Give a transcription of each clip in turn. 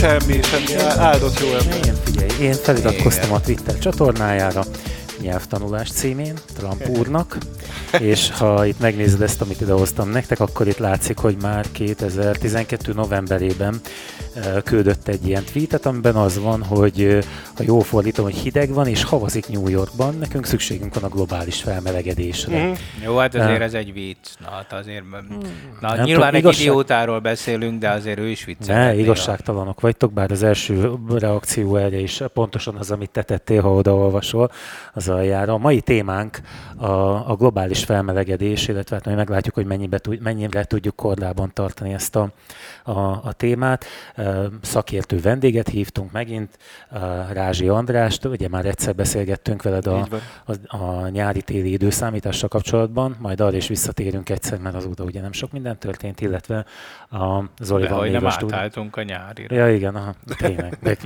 semmi, semmi áldott jó ember. Én figyelj, én feliratkoztam a Twitter csatornájára, nyelvtanulás címén, Trump úrnak, és ha itt megnézed ezt, amit idehoztam nektek, akkor itt látszik, hogy már 2012. novemberében küldött egy ilyen tweetet, amiben az van, hogy ha jól fordítom, hogy hideg van és havazik New Yorkban, nekünk szükségünk van a globális felmelegedésre. Mm. Jó, hát azért ez egy vicc. Na, hát azért, mm. na, nem nyilván egy igazság... idiótáról beszélünk, de azért ő is vicc. Ne, igazságtalanok vagytok, bár az első reakció erre is pontosan az, amit te tettél, ha odaolvasol az aljára. A mai témánk a, a globális felmelegedés, illetve hát majd meglátjuk, hogy mennyibe, mennyire tudjuk kordában tartani ezt a, a, a témát szakértő vendéget hívtunk megint, Rázsi Andrást, ugye már egyszer beszélgettünk veled a, a, a nyári-téli időszámítással kapcsolatban, majd arra is visszatérünk egyszer, mert azóta ugye nem sok minden történt, illetve a Zolival még nem a stúdió... a nyárira. Ja, igen, aha, tényleg. De,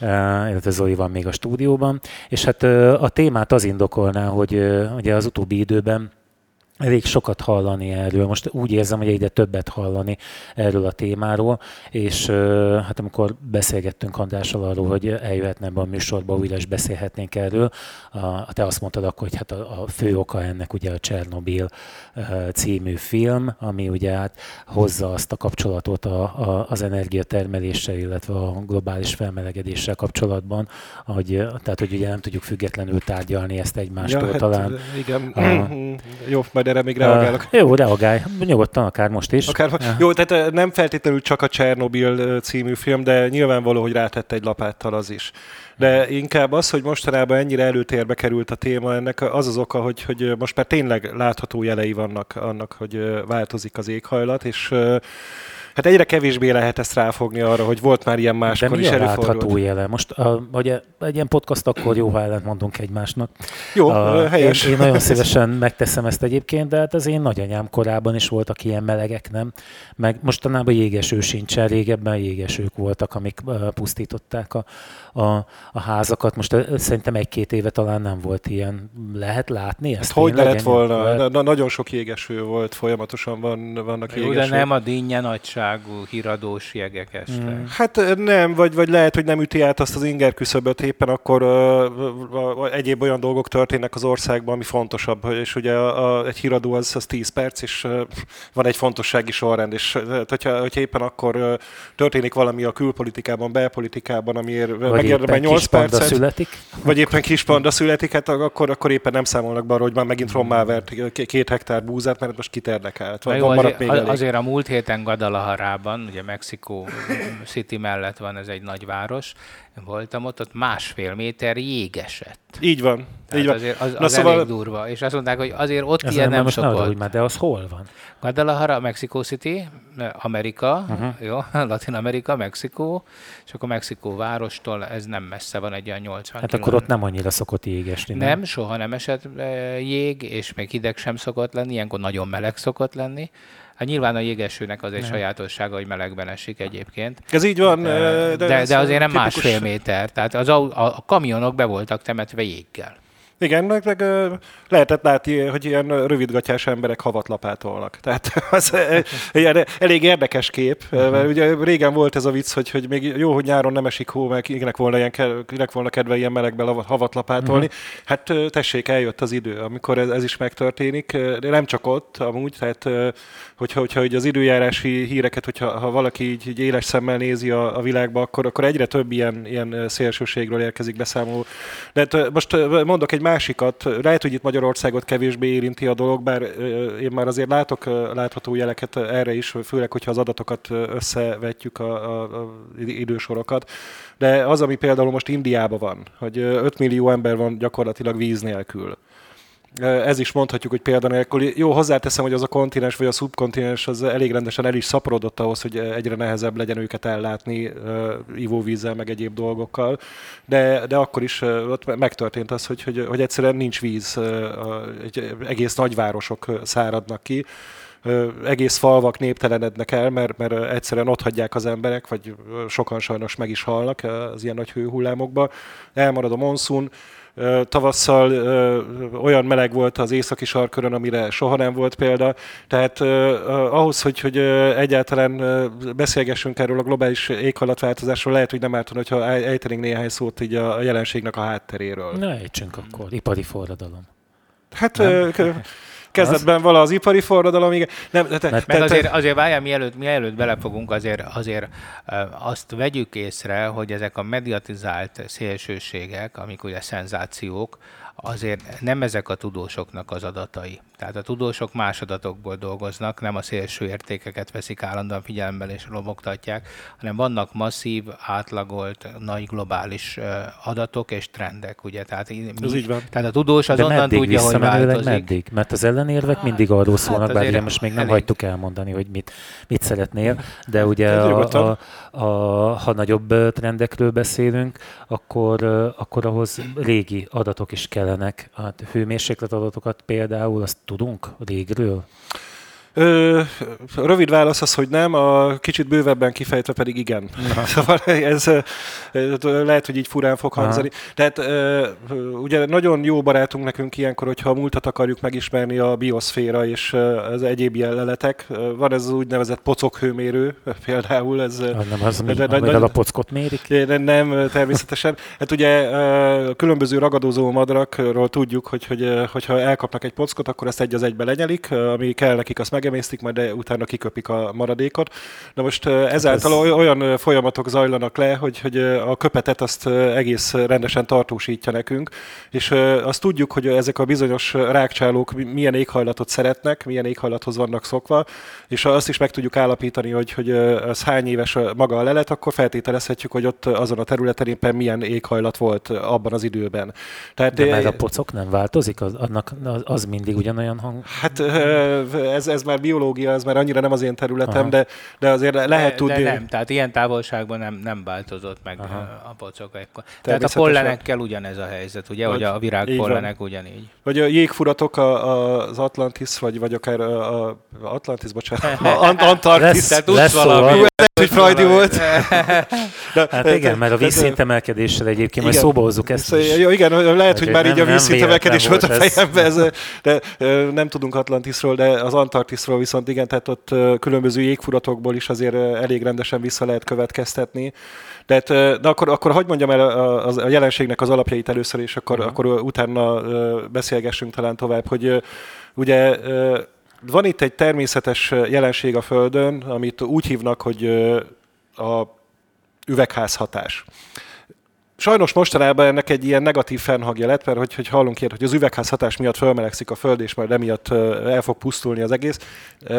illetve Zoli van még a stúdióban, és hát a témát az indokolná, hogy ugye az utóbbi időben elég sokat hallani erről. Most úgy érzem, hogy egyre többet hallani erről a témáról, és hát amikor beszélgettünk Andrással arról, hogy eljöhetne ebbe a műsorba, újra is beszélhetnénk erről, a, te azt mondtad akkor, hogy hát a, a fő oka ennek ugye a Csernobil című film, ami ugye hát hozza azt a kapcsolatot a, a, az energiatermeléssel, illetve a globális felmelegedéssel kapcsolatban, hogy, tehát hogy ugye nem tudjuk függetlenül tárgyalni ezt egymástól ja, hát talán. Igen, a, jó, majd majd erre még reagálok. Uh, jó, reagálj. Nyugodtan, akár most is. Akár, uh. Jó, tehát nem feltétlenül csak a Csernobil című film, de nyilvánvaló, hogy rátett egy lapáttal az is. De inkább az, hogy mostanában ennyire előtérbe került a téma, ennek az az oka, hogy, hogy most már tényleg látható jelei vannak annak, hogy változik az éghajlat, és Hát egyre kevésbé lehet ezt ráfogni arra, hogy volt már ilyen máskor De is előfordult. látható jele? Most a, ugye, egy ilyen podcast akkor jó, ha ellent mondunk egymásnak. Jó, a, helyes. Én, én nagyon szívesen megteszem ezt egyébként, de hát az én nagyanyám korában is voltak ilyen melegek, nem? Meg mostanában jégeső sincsen, régebben jégesők voltak, amik pusztították a, a, a házakat. Most szerintem egy-két éve talán nem volt ilyen. Lehet látni ezt? Hát hogy lehet volna? Na, nagyon sok jégeső volt, folyamatosan van, vannak Jó, jégeső. De nem a dinnye nagyságú híradós jegek este. Hmm. Hát nem, vagy, vagy lehet, hogy nem üti át azt az inger küszöböt, éppen akkor uh, egyéb olyan dolgok történnek az országban, ami fontosabb, és ugye a, a, egy híradó az, az 10 perc, és uh, van egy fontossági sorrend, és uh, hogyha, hogyha éppen akkor uh, történik valami a külpolitikában, belpolitikában, amiért megérdemel 8 percet, születik. vagy éppen kis panda születik, hát akkor, akkor éppen nem számolnak be arra, hogy már megint rommá vert két hektár búzát, mert most kit érdekelt. Van, jó, azért, azért a múlt héten Guadalajarában, ugye Mexikó City mellett van ez egy nagyváros, voltam ott, ott másfél méter jég esett. Így van. Tehát így van. Azért az, az Na szóval... elég durva. És azt mondták, hogy azért ott Ez ilyen nem, nem szokott. Úgy, már, de az hol van? Guadalajara, Mexico City, Amerika, uh-huh. jó, Latin Amerika, Mexikó, és akkor Mexikó várostól ez nem messze van, egy olyan 80 Hát akkor ott nem annyira szokott jég esni, nem? Nem, soha nem esett jég, és még hideg sem szokott lenni, ilyenkor nagyon meleg szokott lenni. Hát nyilván a jégesőnek az egy nem. sajátossága, hogy melegben esik egyébként. Ez így van. De, de, de azért nem tipikus... másfél méter. Tehát az a, a kamionok be voltak temetve jéggel. Igen, meg, meg lehetett látni, hogy ilyen rövidgatyás emberek havat lapátolnak. Tehát az ilyen elég érdekes kép, mert ugye régen volt ez a vicc, hogy, hogy még jó, hogy nyáron nem esik hó, meg kinek volna, ilyen, kinek volna kedve ilyen melegbe havat lapátolni. Uh-huh. Hát tessék, eljött az idő, amikor ez, ez is megtörténik. De nem csak ott, amúgy, tehát hogyha, hogyha hogy az időjárási híreket, hogyha ha valaki így, így éles szemmel nézi a, a világba, akkor, akkor egyre több ilyen, ilyen szélsőségről érkezik beszámoló. De most mondok egy másikat, lehet, hogy itt Magyarországot kevésbé érinti a dolog, bár én már azért látok látható jeleket erre is, főleg, hogyha az adatokat összevetjük a, a, idősorokat. De az, ami például most Indiában van, hogy 5 millió ember van gyakorlatilag víz nélkül ez is mondhatjuk, hogy példanélkül. Jó, hozzáteszem, hogy az a kontinens vagy a szubkontinens az elég rendesen el is szaporodott ahhoz, hogy egyre nehezebb legyen őket ellátni ivóvízzel, meg egyéb dolgokkal. De, de akkor is ott megtörtént az, hogy, hogy, hogy egyszerűen nincs víz, egy, egész nagyvárosok száradnak ki egész falvak néptelenednek el, mert, mert egyszerűen ott hagyják az emberek, vagy sokan sajnos meg is halnak az ilyen nagy hőhullámokba. Elmarad a monszun, Tavasszal olyan meleg volt az északi sarkörön, amire soha nem volt példa. Tehát ahhoz, hogy, hogy egyáltalán beszélgessünk erről a globális éghajlatváltozásról, lehet, hogy nem ártana, hogyha ejtenénk néhány szót így a jelenségnek a hátteréről. Na, ejtsünk akkor. Ipari forradalom. Hát kezdetben vala az ipari forradalom, igen. Nem, te, te, Mert te, azért, azért várjál, mielőtt, mielőtt belefogunk, azért, azért azt vegyük észre, hogy ezek a mediatizált szélsőségek, amik ugye szenzációk, azért nem ezek a tudósoknak az adatai. Tehát a tudósok más adatokból dolgoznak, nem a szélső értékeket veszik állandóan figyelembe és lobogtatják, hanem vannak masszív, átlagolt, nagy globális adatok és trendek, ugye? Tehát, mi, Ez így van. tehát a tudós azonnan tudja, hogy változik. meddig? Mert az ellenérvek mindig arról szólnak, hát bár most még nem elég. hagytuk elmondani, hogy mit, mit szeretnél, de ugye a, a, a, ha nagyobb trendekről beszélünk, akkor, akkor ahhoz régi adatok is kellenek. Hát hőmérséklet adatokat például, azt tudunk régről? Ö, rövid válasz az, hogy nem, a kicsit bővebben kifejtve pedig igen. Szóval ez lehet, hogy így furán fog hangzani. Aha. Tehát ugye nagyon jó barátunk nekünk ilyenkor, hogyha a múltat akarjuk megismerni a bioszféra és az egyéb jelleletek. Van ez az úgynevezett pocokhőmérő például. Ez, nem az, de, de, de, a pockot mérik? De, nem, természetesen. Hát ugye különböző ragadozó madrakról tudjuk, hogy, hogy hogyha elkapnak egy pockot, akkor ezt egy az egybe lenyelik, ami kell nekik, azt meg megemésztik, majd utána kiköpik a maradékot. Na most ezáltal Ez... olyan folyamatok zajlanak le, hogy, hogy a köpetet azt egész rendesen tartósítja nekünk, és azt tudjuk, hogy ezek a bizonyos rákcsálók milyen éghajlatot szeretnek, milyen éghajlathoz vannak szokva, és azt is meg tudjuk állapítani, hogy, hogy az hány éves maga a lelet, akkor feltételezhetjük, hogy ott azon a területen éppen milyen éghajlat volt abban az időben. Tehát, De mert a pocok nem változik? Az, annak, az mindig ugyanolyan hang? Hát ez, ez már már biológia, ez már annyira nem az én területem, de, de azért lehet de, tudni. De nem, tehát ilyen távolságban nem, nem változott meg Aha. a pocok ekkor. Tehát a pollenekkel ugyanez a helyzet, ugye, hogy a virág pollenek ugyanígy. Vagy a jégfuratok a, a, az Atlantis, vagy, vagy akár a, a Atlantis, bocsánat, Antarktis. Tehát lesz valami. Hogy Freudi volt. De, hát igen, mert a vízszintemelkedéssel egyébként majd szóba hozzuk ezt is. Jó, igen, lehet, hogy már így a vízszintemelkedés volt a fejembe, ez, de nem tudunk Atlantisról, de az Antarktisról viszont igen, tehát ott különböző jégfuratokból is azért elég rendesen vissza lehet következtetni. De, de akkor, akkor hagyd mondjam el a, a, a jelenségnek az alapjait először, és akkor, uh-huh. akkor utána beszélgessünk talán tovább, hogy ugye van itt egy természetes jelenség a Földön, amit úgy hívnak, hogy a üvegházhatás. Sajnos mostanában ennek egy ilyen negatív fennhangja lett, mert hogy, hogy hallunk ilyet, hogy az üvegházhatás miatt fölmelegszik a Föld, és majd emiatt el fog pusztulni az egész.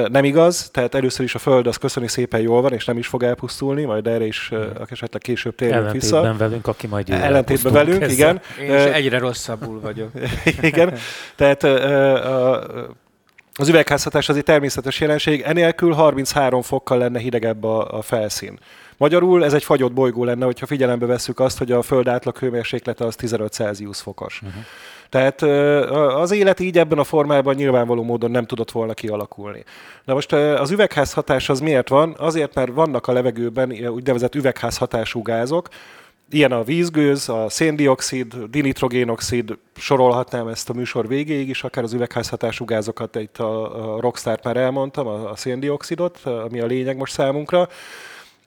Nem igaz, tehát először is a Föld az köszöni szépen jól van, és nem is fog elpusztulni, majd erre is esetleg később térünk vissza. Ellentétben velünk, aki majd Ellentétben velünk, ezzel. igen. Én is egyre rosszabbul vagyok. igen, tehát a, az üvegházhatás az egy természetes jelenség, enélkül 33 fokkal lenne hidegebb a, a felszín. Magyarul ez egy fagyott bolygó lenne, hogyha figyelembe vesszük azt, hogy a Föld átlag hőmérséklete az 15 Celsius fokos. Uh-huh. Tehát az élet így ebben a formában nyilvánvaló módon nem tudott volna kialakulni. Na most az üvegházhatás az miért van? Azért, mert vannak a levegőben úgynevezett üvegházhatású gázok, Ilyen a vízgőz, a széndiokszid, dinitrogénoxid, sorolhatnám ezt a műsor végéig is, akár az üvegházhatású gázokat, itt a, a Rockstar már elmondtam, a, a széndiokszidot, ami a lényeg most számunkra.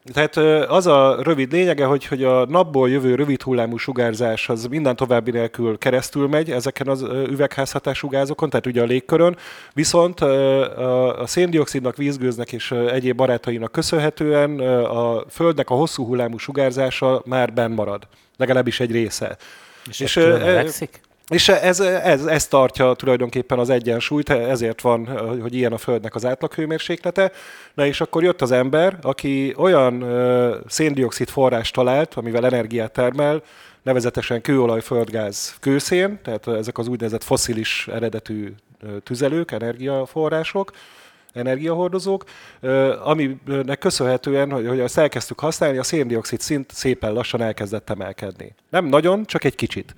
Tehát az a rövid lényege, hogy, hogy a napból jövő rövid hullámú sugárzás az minden további nélkül keresztül megy ezeken az üvegházhatású gázokon, tehát ugye a légkörön, viszont a széndiokszidnak, vízgőznek és egyéb barátainak köszönhetően a Földnek a hosszú hullámú sugárzása már benn marad, legalábbis egy része. És, és ez és ez, ez, ez tartja tulajdonképpen az egyensúlyt, ezért van, hogy ilyen a Földnek az átlaghőmérséklete. Na és akkor jött az ember, aki olyan széndiokszid forrást talált, amivel energiát termel, nevezetesen kőolaj, földgáz, kőszén, tehát ezek az úgynevezett foszilis eredetű tüzelők, energiaforrások, energiahordozók, aminek köszönhetően, hogy, hogy ezt elkezdtük használni, a széndiokszid szint szépen lassan elkezdett emelkedni. Nem nagyon, csak egy kicsit.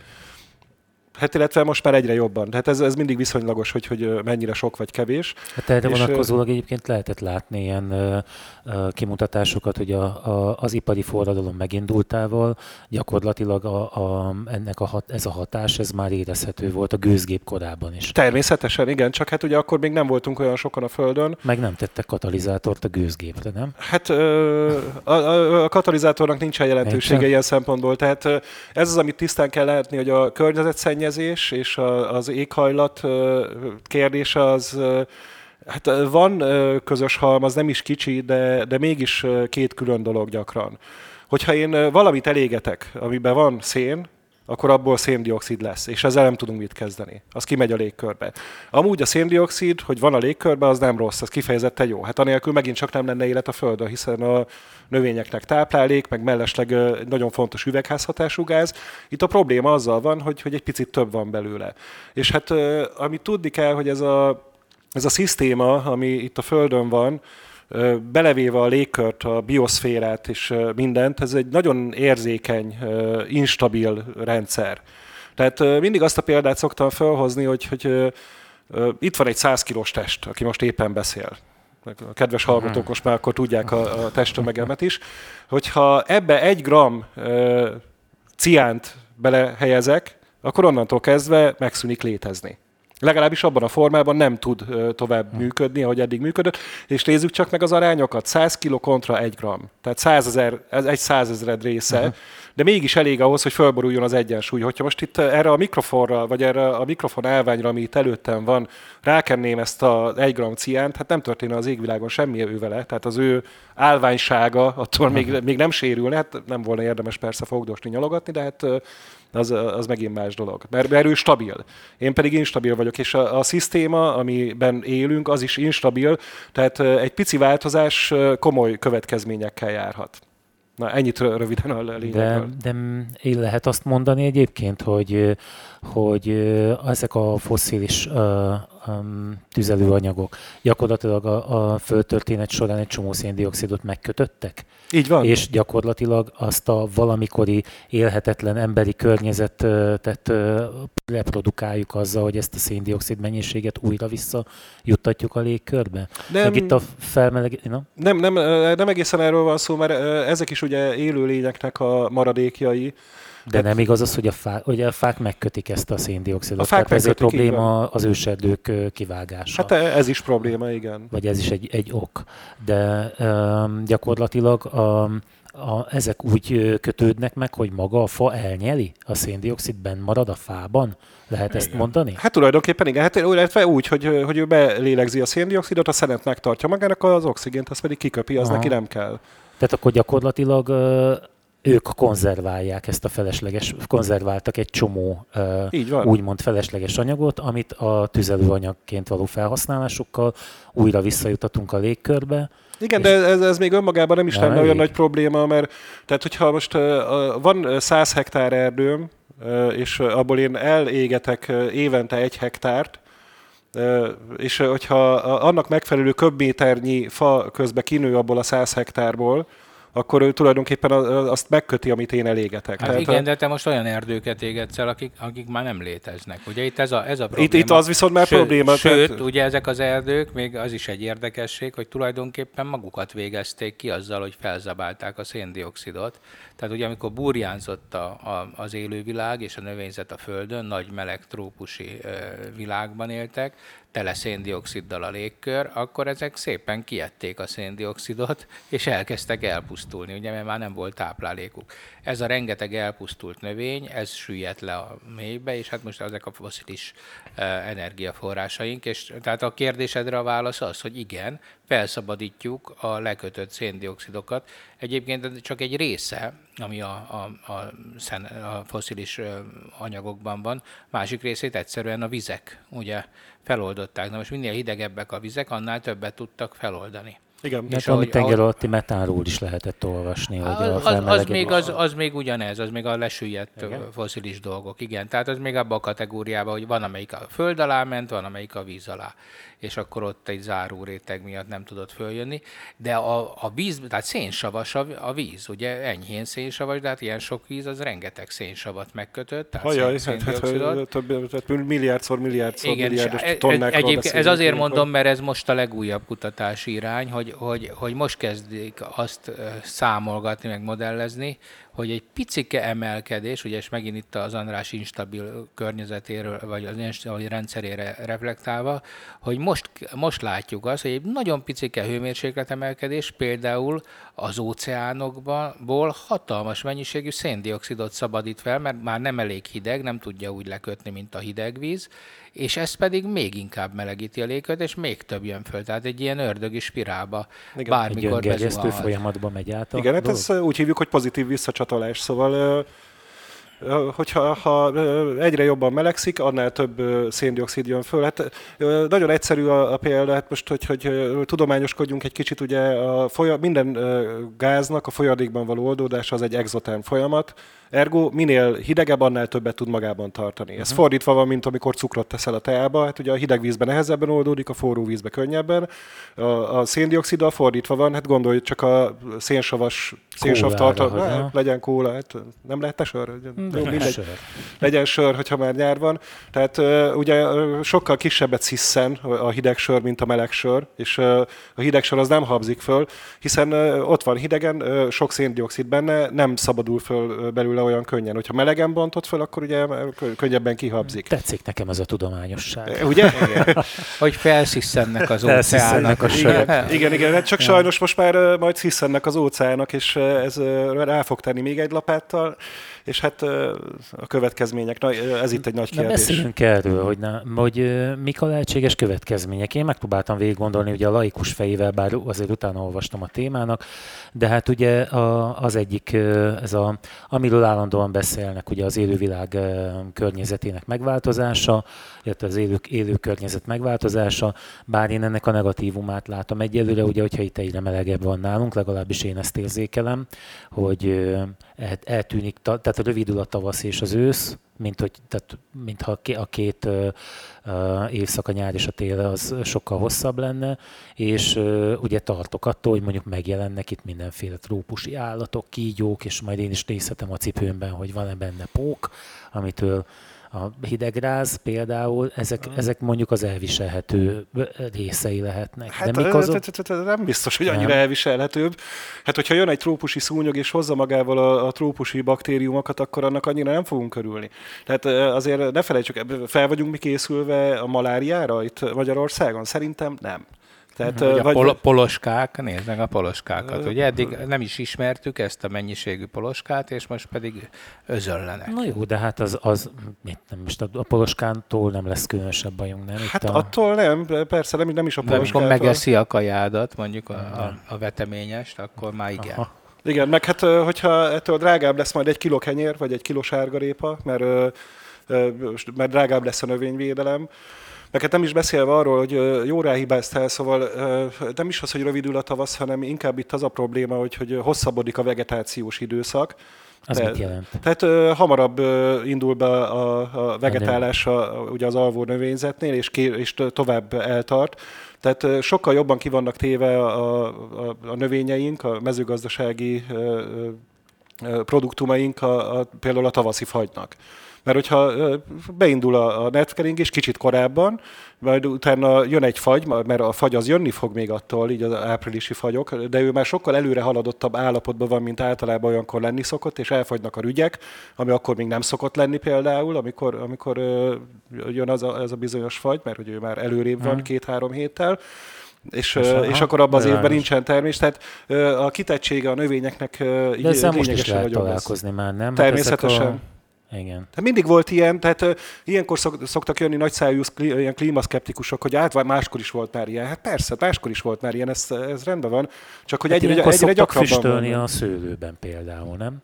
Hát illetve most már egyre jobban. Tehát ez, ez mindig viszonylagos, hogy, hogy mennyire sok vagy kevés. Hát erre és vonatkozólag egyébként lehetett látni ilyen ö, ö, kimutatásokat, hogy a, a, az ipari forradalom megindultával gyakorlatilag a, a, ennek a hat, ez a hatás, ez már érezhető volt a gőzgép korában is. Természetesen, igen, csak hát ugye akkor még nem voltunk olyan sokan a Földön. Meg nem tettek katalizátort a gőzgépre, nem? Hát ö, a, a, a katalizátornak nincsen jelentősége Nincs. ilyen szempontból. Tehát ez az, amit tisztán kell látni, hogy a környezetszennyezés és a, az éghajlat kérdése az Hát van közös halmaz, nem is kicsi, de, de mégis két külön dolog gyakran. Hogyha én valamit elégetek, amiben van szén, akkor abból széndiokszid lesz, és ezzel nem tudunk mit kezdeni. Az kimegy a légkörbe. Amúgy a széndiokszid, hogy van a légkörbe, az nem rossz, az kifejezetten jó. Hát anélkül megint csak nem lenne élet a Földön, hiszen a növényeknek táplálék, meg mellesleg nagyon fontos üvegházhatású gáz. Itt a probléma azzal van, hogy, hogy egy picit több van belőle. És hát amit tudni kell, hogy ez a, ez a szisztéma, ami itt a Földön van, belevéve a légkört, a bioszférát és mindent, ez egy nagyon érzékeny, instabil rendszer. Tehát mindig azt a példát szoktam felhozni, hogy, hogy itt van egy 100 kilós test, aki most éppen beszél. A kedves hallgatók most már akkor tudják a, a testtömegemet is. Hogyha ebbe egy gram ciánt belehelyezek, akkor onnantól kezdve megszűnik létezni legalábbis abban a formában nem tud tovább hmm. működni, ahogy eddig működött. És nézzük csak meg az arányokat, 100 kg kontra 1 gram. Tehát 100 ezer, ez egy százezred része, uh-huh. de mégis elég ahhoz, hogy fölboruljon az egyensúly. Hogyha most itt erre a mikrofonra, vagy erre a mikrofon állványra, ami itt előttem van, rákenném ezt a 1 gram ciánt, hát nem történne az égvilágon semmi ő vele. Tehát az ő állványsága attól uh-huh. még, még nem sérülne, hát nem volna érdemes persze fogdosni, nyalogatni, de hát az, az megint más dolog. Mert, mert ő stabil. Én pedig instabil vagyok, és a, a szisztéma, amiben élünk, az is instabil, tehát egy pici változás komoly következményekkel járhat. Na, ennyit röviden a lényegről. De, de lehet azt mondani egyébként, hogy, hogy ezek a fosszilis um, tüzelőanyagok gyakorlatilag a, a földtörténet során egy csomó széndiokszidot megkötöttek? Így van. És gyakorlatilag azt a valamikori élhetetlen emberi környezetet reprodukáljuk azzal, hogy ezt a széndiokszid mennyiséget újra visszajuttatjuk a légkörbe? Nem, Meg itt a felmeleg... No? Nem, nem, nem egészen erről van szó, mert ezek is ugye élőlényeknek a maradékjai, de nem igaz az, hogy a, fák, hogy a fák megkötik ezt a széndiokszidot. A fák Tehát ez egy probléma az őserdők kivágása. Hát ez is probléma, igen. Vagy ez is egy, egy ok. De um, gyakorlatilag um, a, ezek úgy kötődnek meg, hogy maga a fa elnyeli a széndiokszid benn marad a fában? Lehet igen. ezt mondani? Hát tulajdonképpen igen. Hát illetve úgy, hogy, hogy ő belélegzi a széndiokszidot, a szenet megtartja magának, az oxigént azt pedig kiköpi, az Aha. neki nem kell. Tehát akkor gyakorlatilag ők konzerválják ezt a felesleges, konzerváltak egy csomó Így van. úgymond felesleges anyagot, amit a tüzelőanyagként való felhasználásukkal újra visszajutatunk a légkörbe. Igen, de ez, ez még önmagában nem is lenne olyan nagy probléma, mert tehát hogyha most van 100 hektár erdőm, és abból én elégetek évente egy hektárt, és hogyha annak megfelelő köbméternyi fa közbe kinő abból a 100 hektárból, akkor ő tulajdonképpen azt megköti, amit én elégetek. Hát Tehát igen, de te most olyan erdőket égetsz el, akik, akik már nem léteznek. Ugye itt ez a, ez a probléma. Itt, itt az viszont már sőt, probléma. Sőt, tehát... ugye ezek az erdők, még az is egy érdekesség, hogy tulajdonképpen magukat végezték ki azzal, hogy felzabálták a széndiokszidot. Tehát ugye amikor burjánzott a, a, az élővilág és a növényzet a Földön, nagy meleg trópusi ö, világban éltek, tele széndioksziddal a légkör, akkor ezek szépen kiették a széndiokszidot, és elkezdtek elpusztulni, ugye, mert már nem volt táplálékuk. Ez a rengeteg elpusztult növény, ez süllyedt le a mélybe, és hát most ezek a foszilis energiaforrásaink, és tehát a kérdésedre a válasz az, hogy igen, felszabadítjuk a lekötött széndiokszidokat. Egyébként csak egy része, ami a, a, a, szen, a foszilis anyagokban van, másik részét egyszerűen a vizek ugye feloldották. Na most minél hidegebbek a vizek, annál többet tudtak feloldani. Igen. És valami tenger alatti metánról is lehetett olvasni, hogy a az, az, még, az, az még ugyanez, az még a lesüllyedt igen? foszilis dolgok, igen. Tehát az még abban a kategóriában, hogy van amelyik a föld alá ment, van amelyik a víz alá és akkor ott egy záró réteg miatt nem tudott följönni. De a, a víz, tehát szénsavas a, a víz, ugye enyhén szénsavas, de hát ilyen sok víz, az rengeteg szénsavat megkötött. Tehát Hajaj, szén, hát, hát, több, tehát milliárdszor, milliárdszor, Igen, milliárdos e- tonnákról Egyébként ez azért mondom, mert ez most a legújabb kutatási irány, hogy, hogy, hogy most kezdik azt számolgatni, meg modellezni, hogy egy picike emelkedés, ugye és megint itt az András instabil környezetéről, vagy az instabil rendszerére reflektálva, hogy most, most látjuk azt, hogy egy nagyon picike hőmérséklet emelkedés például az óceánokból hatalmas mennyiségű széndiokszidot szabadít fel, mert már nem elég hideg, nem tudja úgy lekötni, mint a hideg víz, és ez pedig még inkább melegíti a légkört, és még több jön föl. Tehát egy ilyen ördögi spirálba Igen, bármikor egy folyamatban megy át. Igen, hát ezt úgy hívjuk, hogy pozitív visszacsatolás. Szóval hogyha ha egyre jobban melegszik, annál több széndiokszid jön föl. Hát nagyon egyszerű a, a példa, hát most, hogy, hogy tudományoskodjunk egy kicsit, ugye a folyam, minden gáznak a folyadékban való oldódása az egy exotern folyamat, Ergo minél hidegebb, annál többet tud magában tartani. Ez uh-huh. fordítva van, mint amikor cukrot teszel a teába. Hát ugye a hideg vízben nehezebben oldódik, a forró vízbe könnyebben. A, a széndioksziddal fordítva van, hát gondolj csak a szénsavas, szénsav tartalma, hát, legyen kóla, hát nem lehet te sör? Jó, mindegy. Sör. Legyen sör, hogyha már nyár van. Tehát ugye sokkal kisebbet sziszen a hideg sör, mint a meleg sör, és a hideg sör az nem habzik föl, hiszen ott van hidegen, sok széndiokszid benne, nem szabadul föl belőle olyan könnyen. Hogyha melegen bontott fel, akkor ugye könnyebben kihabzik. Tetszik nekem ez a tudományosság. Ugye? Igen. Hogy felsziszennek az óceánnak a sörök. Igen, igen, igen, hát csak ja. sajnos most már majd sziszennek az óceánok, és ez rá fog tenni még egy lapáttal és hát a következmények, na, ez itt egy nagy kérdés. Na beszéljünk erről, hogy, na, hogy mik a lehetséges következmények. Én megpróbáltam végig gondolni, ugye a laikus fejével, bár azért utána olvastam a témának, de hát ugye a, az egyik, ez a, amiről állandóan beszélnek, ugye az élővilág környezetének megváltozása, illetve az élő, élő környezet megváltozása, bár én ennek a negatívumát látom egyelőre, ugye, hogyha itt egyre melegebb van nálunk, legalábbis én ezt érzékelem, hogy eltűnik, tehát rövidül a tavasz és az ősz, mint hogy, tehát, mintha a két uh, éjszaka, nyár és a tél az sokkal hosszabb lenne, és ugye tartok attól, hogy mondjuk megjelennek itt mindenféle trópusi állatok, kígyók, és majd én is nézhetem a cipőmben, hogy van-e benne pók, amitől a hidegráz például, ezek, ezek mondjuk az elviselhető részei lehetnek. Hát, De mik azok? Nem biztos, hogy annyira nem. elviselhetőbb. Hát, hogyha jön egy trópusi szúnyog, és hozza magával a, a trópusi baktériumokat, akkor annak annyira nem fogunk körülni. Tehát azért ne felejtsük, fel vagyunk mi készülve a maláriára itt Magyarországon? Szerintem nem. Tehát, uh, vagy, a pol- poloskák, nézd meg a poloskákat. Ugye eddig nem is ismertük ezt a mennyiségű poloskát, és most pedig özöllenek. Na jó, de hát az, az mit nem, most a, poloskántól nem lesz különösebb bajunk, nem? Hát a... attól nem, persze nem, nem is a poloskától. De amikor megeszi a kajádat, mondjuk a, a, a veteményest, akkor már igen. Aha. Igen, meg hát hogyha ettől drágább lesz majd egy kiló kenyér, vagy egy kiló sárgarépa, mert, mert drágább lesz a növényvédelem, meg hát nem is beszélve arról, hogy jó ráhibáztál, szóval nem is az, hogy rövidül a tavasz, hanem inkább itt az a probléma, hogy, hogy hosszabbodik a vegetációs időszak. Az De, mit jelent? Tehát uh, hamarabb uh, indul be a, a vegetálás a, ugye az alvó növényzetnél, és, ké, és tovább eltart. Tehát uh, sokkal jobban ki vannak téve a, a, a növényeink, a mezőgazdasági uh, uh, produktumaink a, a, például a tavaszi fagynak. Mert hogyha beindul a, a netkeringés kicsit korábban, majd utána jön egy fagy, mert a fagy az jönni fog még attól, így az áprilisi fagyok, de ő már sokkal előre haladottabb állapotban van, mint általában olyankor lenni szokott, és elfagynak a rügyek, ami akkor még nem szokott lenni például, amikor, amikor jön az a, ez a bizonyos fagy, mert hogy ő már előrébb van hmm. két-három héttel, és, és, és akkor abban az évben nincsen termés. Tehát a kitettsége a növényeknek De ezzel most is lehet találkozni lesz. már, nem? Természetesen. Hát igen. Tehát mindig volt ilyen, tehát uh, ilyenkor szok, szoktak jönni nagyszájú ilyen klímaszkeptikusok, hogy át, máskor is volt már ilyen. Hát persze, máskor is volt már ilyen, ez, ez rendben van. Csak hogy hát egyre, egyre gyakrabban füstölni van. a szőlőben például, nem?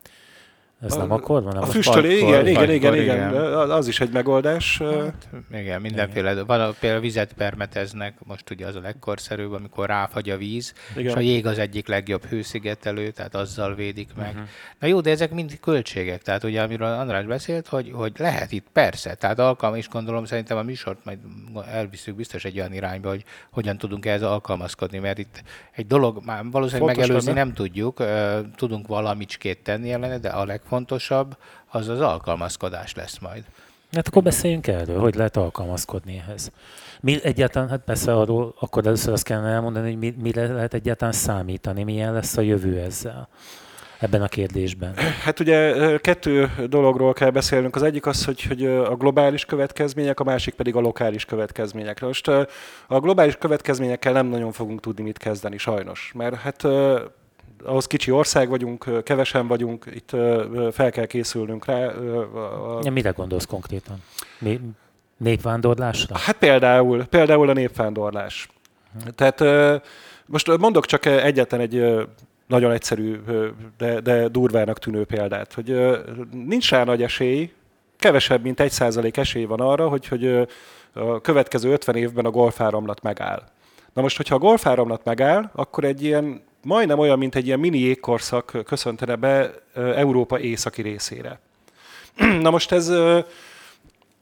Ez a, nem akkor van? A füstölé, igen, igen, igen, igen, az is egy megoldás. Hát, igen, mindenféle. Igen. Van, például vizet permeteznek, most ugye az a legkorszerűbb, amikor ráfagy a víz, igen. és a jég az egyik legjobb hőszigetelő, tehát azzal védik meg. Uh-huh. Na jó, de ezek mind költségek, tehát ugye amiről András beszélt, hogy, hogy lehet itt persze, tehát alkalom is gondolom szerintem a műsort majd elviszük biztos egy olyan irányba, hogy hogyan tudunk ehhez alkalmazkodni, mert itt egy dolog, már valószínűleg Fontos megelőzni lenne. nem tudjuk, tudunk valamicskét tenni ellene, de a leg legfontosabb, az az alkalmazkodás lesz majd. Hát akkor beszéljünk erről, hogy lehet alkalmazkodni ehhez. Mi egyáltalán, hát persze arról, akkor először azt kellene elmondani, hogy mi, mire lehet egyáltalán számítani, milyen lesz a jövő ezzel ebben a kérdésben? Hát ugye kettő dologról kell beszélnünk. Az egyik az, hogy, hogy a globális következmények, a másik pedig a lokális következmények. Most a globális következményekkel nem nagyon fogunk tudni mit kezdeni, sajnos. Mert hát ahhoz kicsi ország vagyunk, kevesen vagyunk, itt fel kell készülnünk rá. Ja, mire gondolsz konkrétan? Mi, népvándorlásra? Hát például, például a népvándorlás. Tehát most mondok csak egyetlen egy nagyon egyszerű, de, de durvának tűnő példát, hogy nincs rá nagy esély, kevesebb, mint egy százalék esély van arra, hogy, hogy a következő 50 évben a golfáramlat megáll. Na most, hogyha a golfáramlat megáll, akkor egy ilyen majdnem olyan, mint egy ilyen mini jégkorszak köszöntene be Európa északi részére. Na most ez,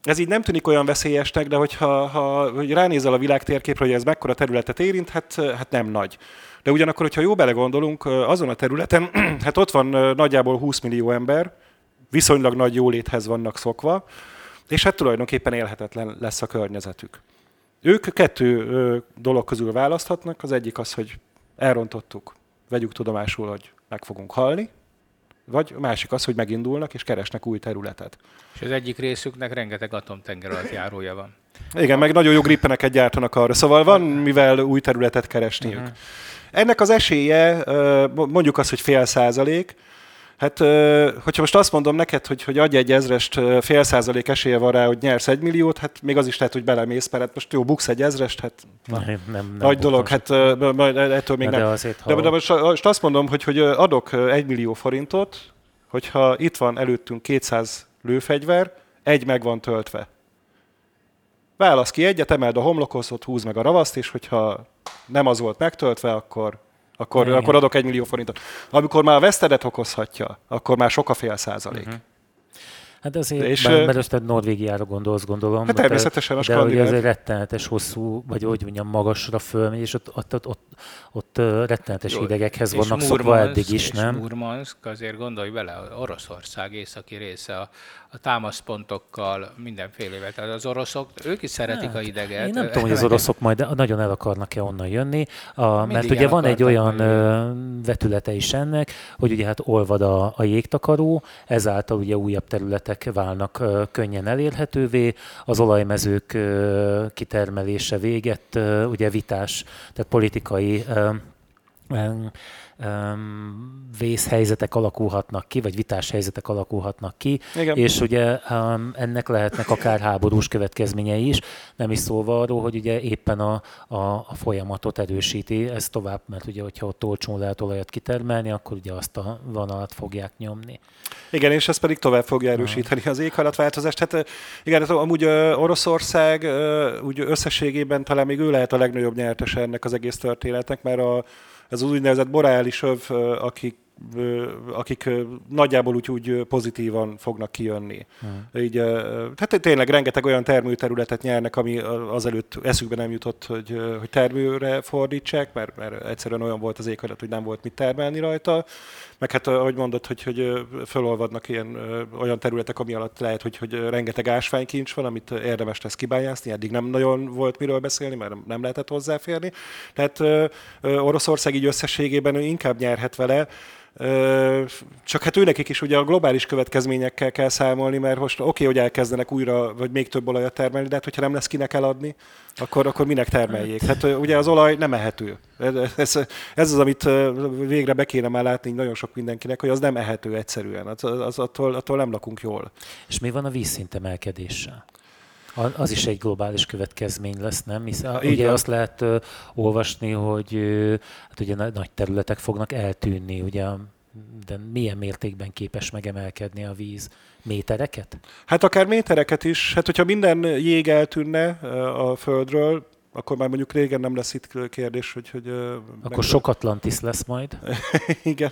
ez így nem tűnik olyan veszélyesnek, de hogyha ha, hogy ránézel a világ térképre, hogy ez mekkora területet érint, hát, hát nem nagy. De ugyanakkor, hogyha jó belegondolunk, azon a területen, hát ott van nagyjából 20 millió ember, viszonylag nagy jóléthez vannak szokva, és hát tulajdonképpen élhetetlen lesz a környezetük. Ők kettő dolog közül választhatnak, az egyik az, hogy elrontottuk, vegyük tudomásul, hogy meg fogunk halni, vagy a másik az, hogy megindulnak és keresnek új területet. És az egyik részüknek rengeteg atomtenger alatt járója van. Igen, meg nagyon jó grippeneket gyártanak arra, szóval van mivel új területet keresniük. Uh-huh. Ennek az esélye mondjuk az, hogy fél százalék, Hát, hogyha most azt mondom neked, hogy, hogy adj egy ezrest, fél százalék esélye van rá, hogy nyersz egy milliót, hát még az is lehet, hogy belemész, mert hát most jó, buksz egy ezrest, hát nem, nem, nem nagy dolog, hát majd ettől még de nem. Azért, de, de most, most azt mondom, hogy, hogy adok egy millió forintot, hogyha itt van előttünk 200 lőfegyver, egy meg van töltve. Válasz ki egyet, emeld a homlokozot, húz meg a ravaszt, és hogyha nem az volt megtöltve, akkor akkor, akkor adok egy millió forintot. Amikor már a vesztedet okozhatja, akkor már sok a fél százalék. Uh-huh. Hát azért, és, bár, mert most Norvégiára gondolsz, gondolom. Hát természetesen a De egy rettenetes hosszú, vagy hogy mondjam, magasra fölmegy, és ott, ott, ott, ott, ott rettenetes Jó, hidegekhez vannak szokva eddig is, nem? Murmansk, azért gondolj bele, Oroszország északi része a, a támaszpontokkal mindenfélevel. Tehát az oroszok, ők is szeretik hát, a hideget. Én nem tudom, hogy az oroszok majd nagyon el akarnak-e onnan jönni, a, mert ugye van egy olyan vetülete is ennek, hogy ugye hát olvad a, a jégtakaró, ezáltal ugye újabb területek válnak könnyen elérhetővé, az olajmezők kitermelése véget, ugye vitás, tehát politikai vészhelyzetek alakulhatnak ki, vagy vitás helyzetek alakulhatnak ki, Igen. és ugye ennek lehetnek akár háborús következményei is, nem is szólva arról, hogy ugye éppen a, a, a folyamatot erősíti ez tovább, mert ugye, hogyha ott olcsón lehet olajat kitermelni, akkor ugye azt a vonalat fogják nyomni. Igen, és ez pedig tovább fogja erősíteni az éghajlatváltozást. Hát igen, hát amúgy Oroszország úgy összességében talán még ő lehet a legnagyobb nyertes ennek az egész történetnek, mert a ez az úgynevezett boreális öv, akik akik nagyjából úgy, úgy pozitívan fognak kijönni. Hmm. Így, tehát tényleg rengeteg olyan termőterületet nyernek, ami azelőtt eszükbe nem jutott, hogy, hogy termőre fordítsák, mert, mert egyszerűen olyan volt az éghajlat, hogy nem volt mit termelni rajta. Meg hát, ahogy mondod, hogy, hogy fölolvadnak ilyen olyan területek, ami alatt lehet, hogy, hogy rengeteg ásványkincs van, amit érdemes lesz kibányászni. Eddig nem nagyon volt miről beszélni, mert nem lehetett hozzáférni. Tehát Oroszország így összességében inkább nyerhet vele, csak hát őnekik is ugye a globális következményekkel kell számolni, mert most oké, okay, hogy elkezdenek újra, vagy még több olajat termelni, de hát hogyha nem lesz kinek eladni, akkor, akkor minek termeljék? Hát ugye az olaj nem ehető. Ez, ez az, amit végre be kéne már látni nagyon sok mindenkinek, hogy az nem ehető egyszerűen. Az, az attól, attól nem lakunk jól. És mi van a vízszintemelkedéssel? Az is egy globális következmény lesz, nem? Hisz, ugye van. azt lehet olvasni, hogy uh, hát ugye nagy területek fognak eltűnni, ugye de milyen mértékben képes megemelkedni a víz? Métereket? Hát akár métereket is. Hát hogyha minden jég eltűnne a Földről, akkor már mondjuk régen nem lesz itt kérdés, hogy... hogy akkor meg... sok Atlantis lesz majd. Igen.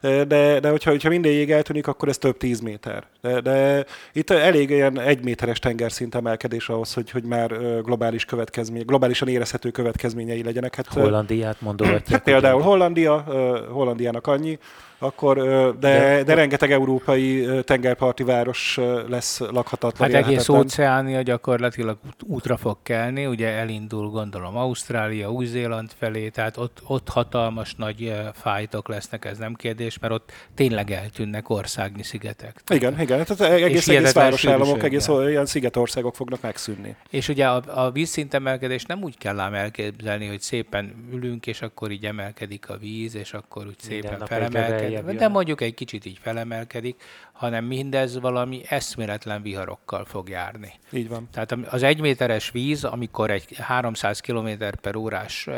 De, de hogyha, hogyha minden jég eltűnik, akkor ez több tíz méter. De, de itt elég ilyen egy méteres tengerszint emelkedés ahhoz, hogy, hogy már globális következmény, globálisan érezhető következményei legyenek. Hát, Hollandiát mondogatják. Hát például Hollandia, Hollandiának annyi, akkor, de, de, de rengeteg európai tengerparti város lesz lakhatatlan. Hát egész óceánia gyakorlatilag útra fog kelni, ugye elindul gondolom Ausztrália, Új-Zéland felé, tehát ott, ott hatalmas nagy fájtok lesznek, ez nem kérdés, mert ott tényleg eltűnnek országnyi szigetek. Igen, igen, tehát egész, egész városállamok, egész ilyen szigetországok fognak megszűnni. És ugye a, a vízszintemelkedés nem úgy kell ám elképzelni, hogy szépen ülünk, és akkor így emelkedik a víz, és akkor úgy szépen felemelkedik feljebb De mondjuk egy kicsit így felemelkedik, hanem mindez valami eszméletlen viharokkal fog járni. Így van. Tehát az egyméteres víz, amikor egy 300 km per órás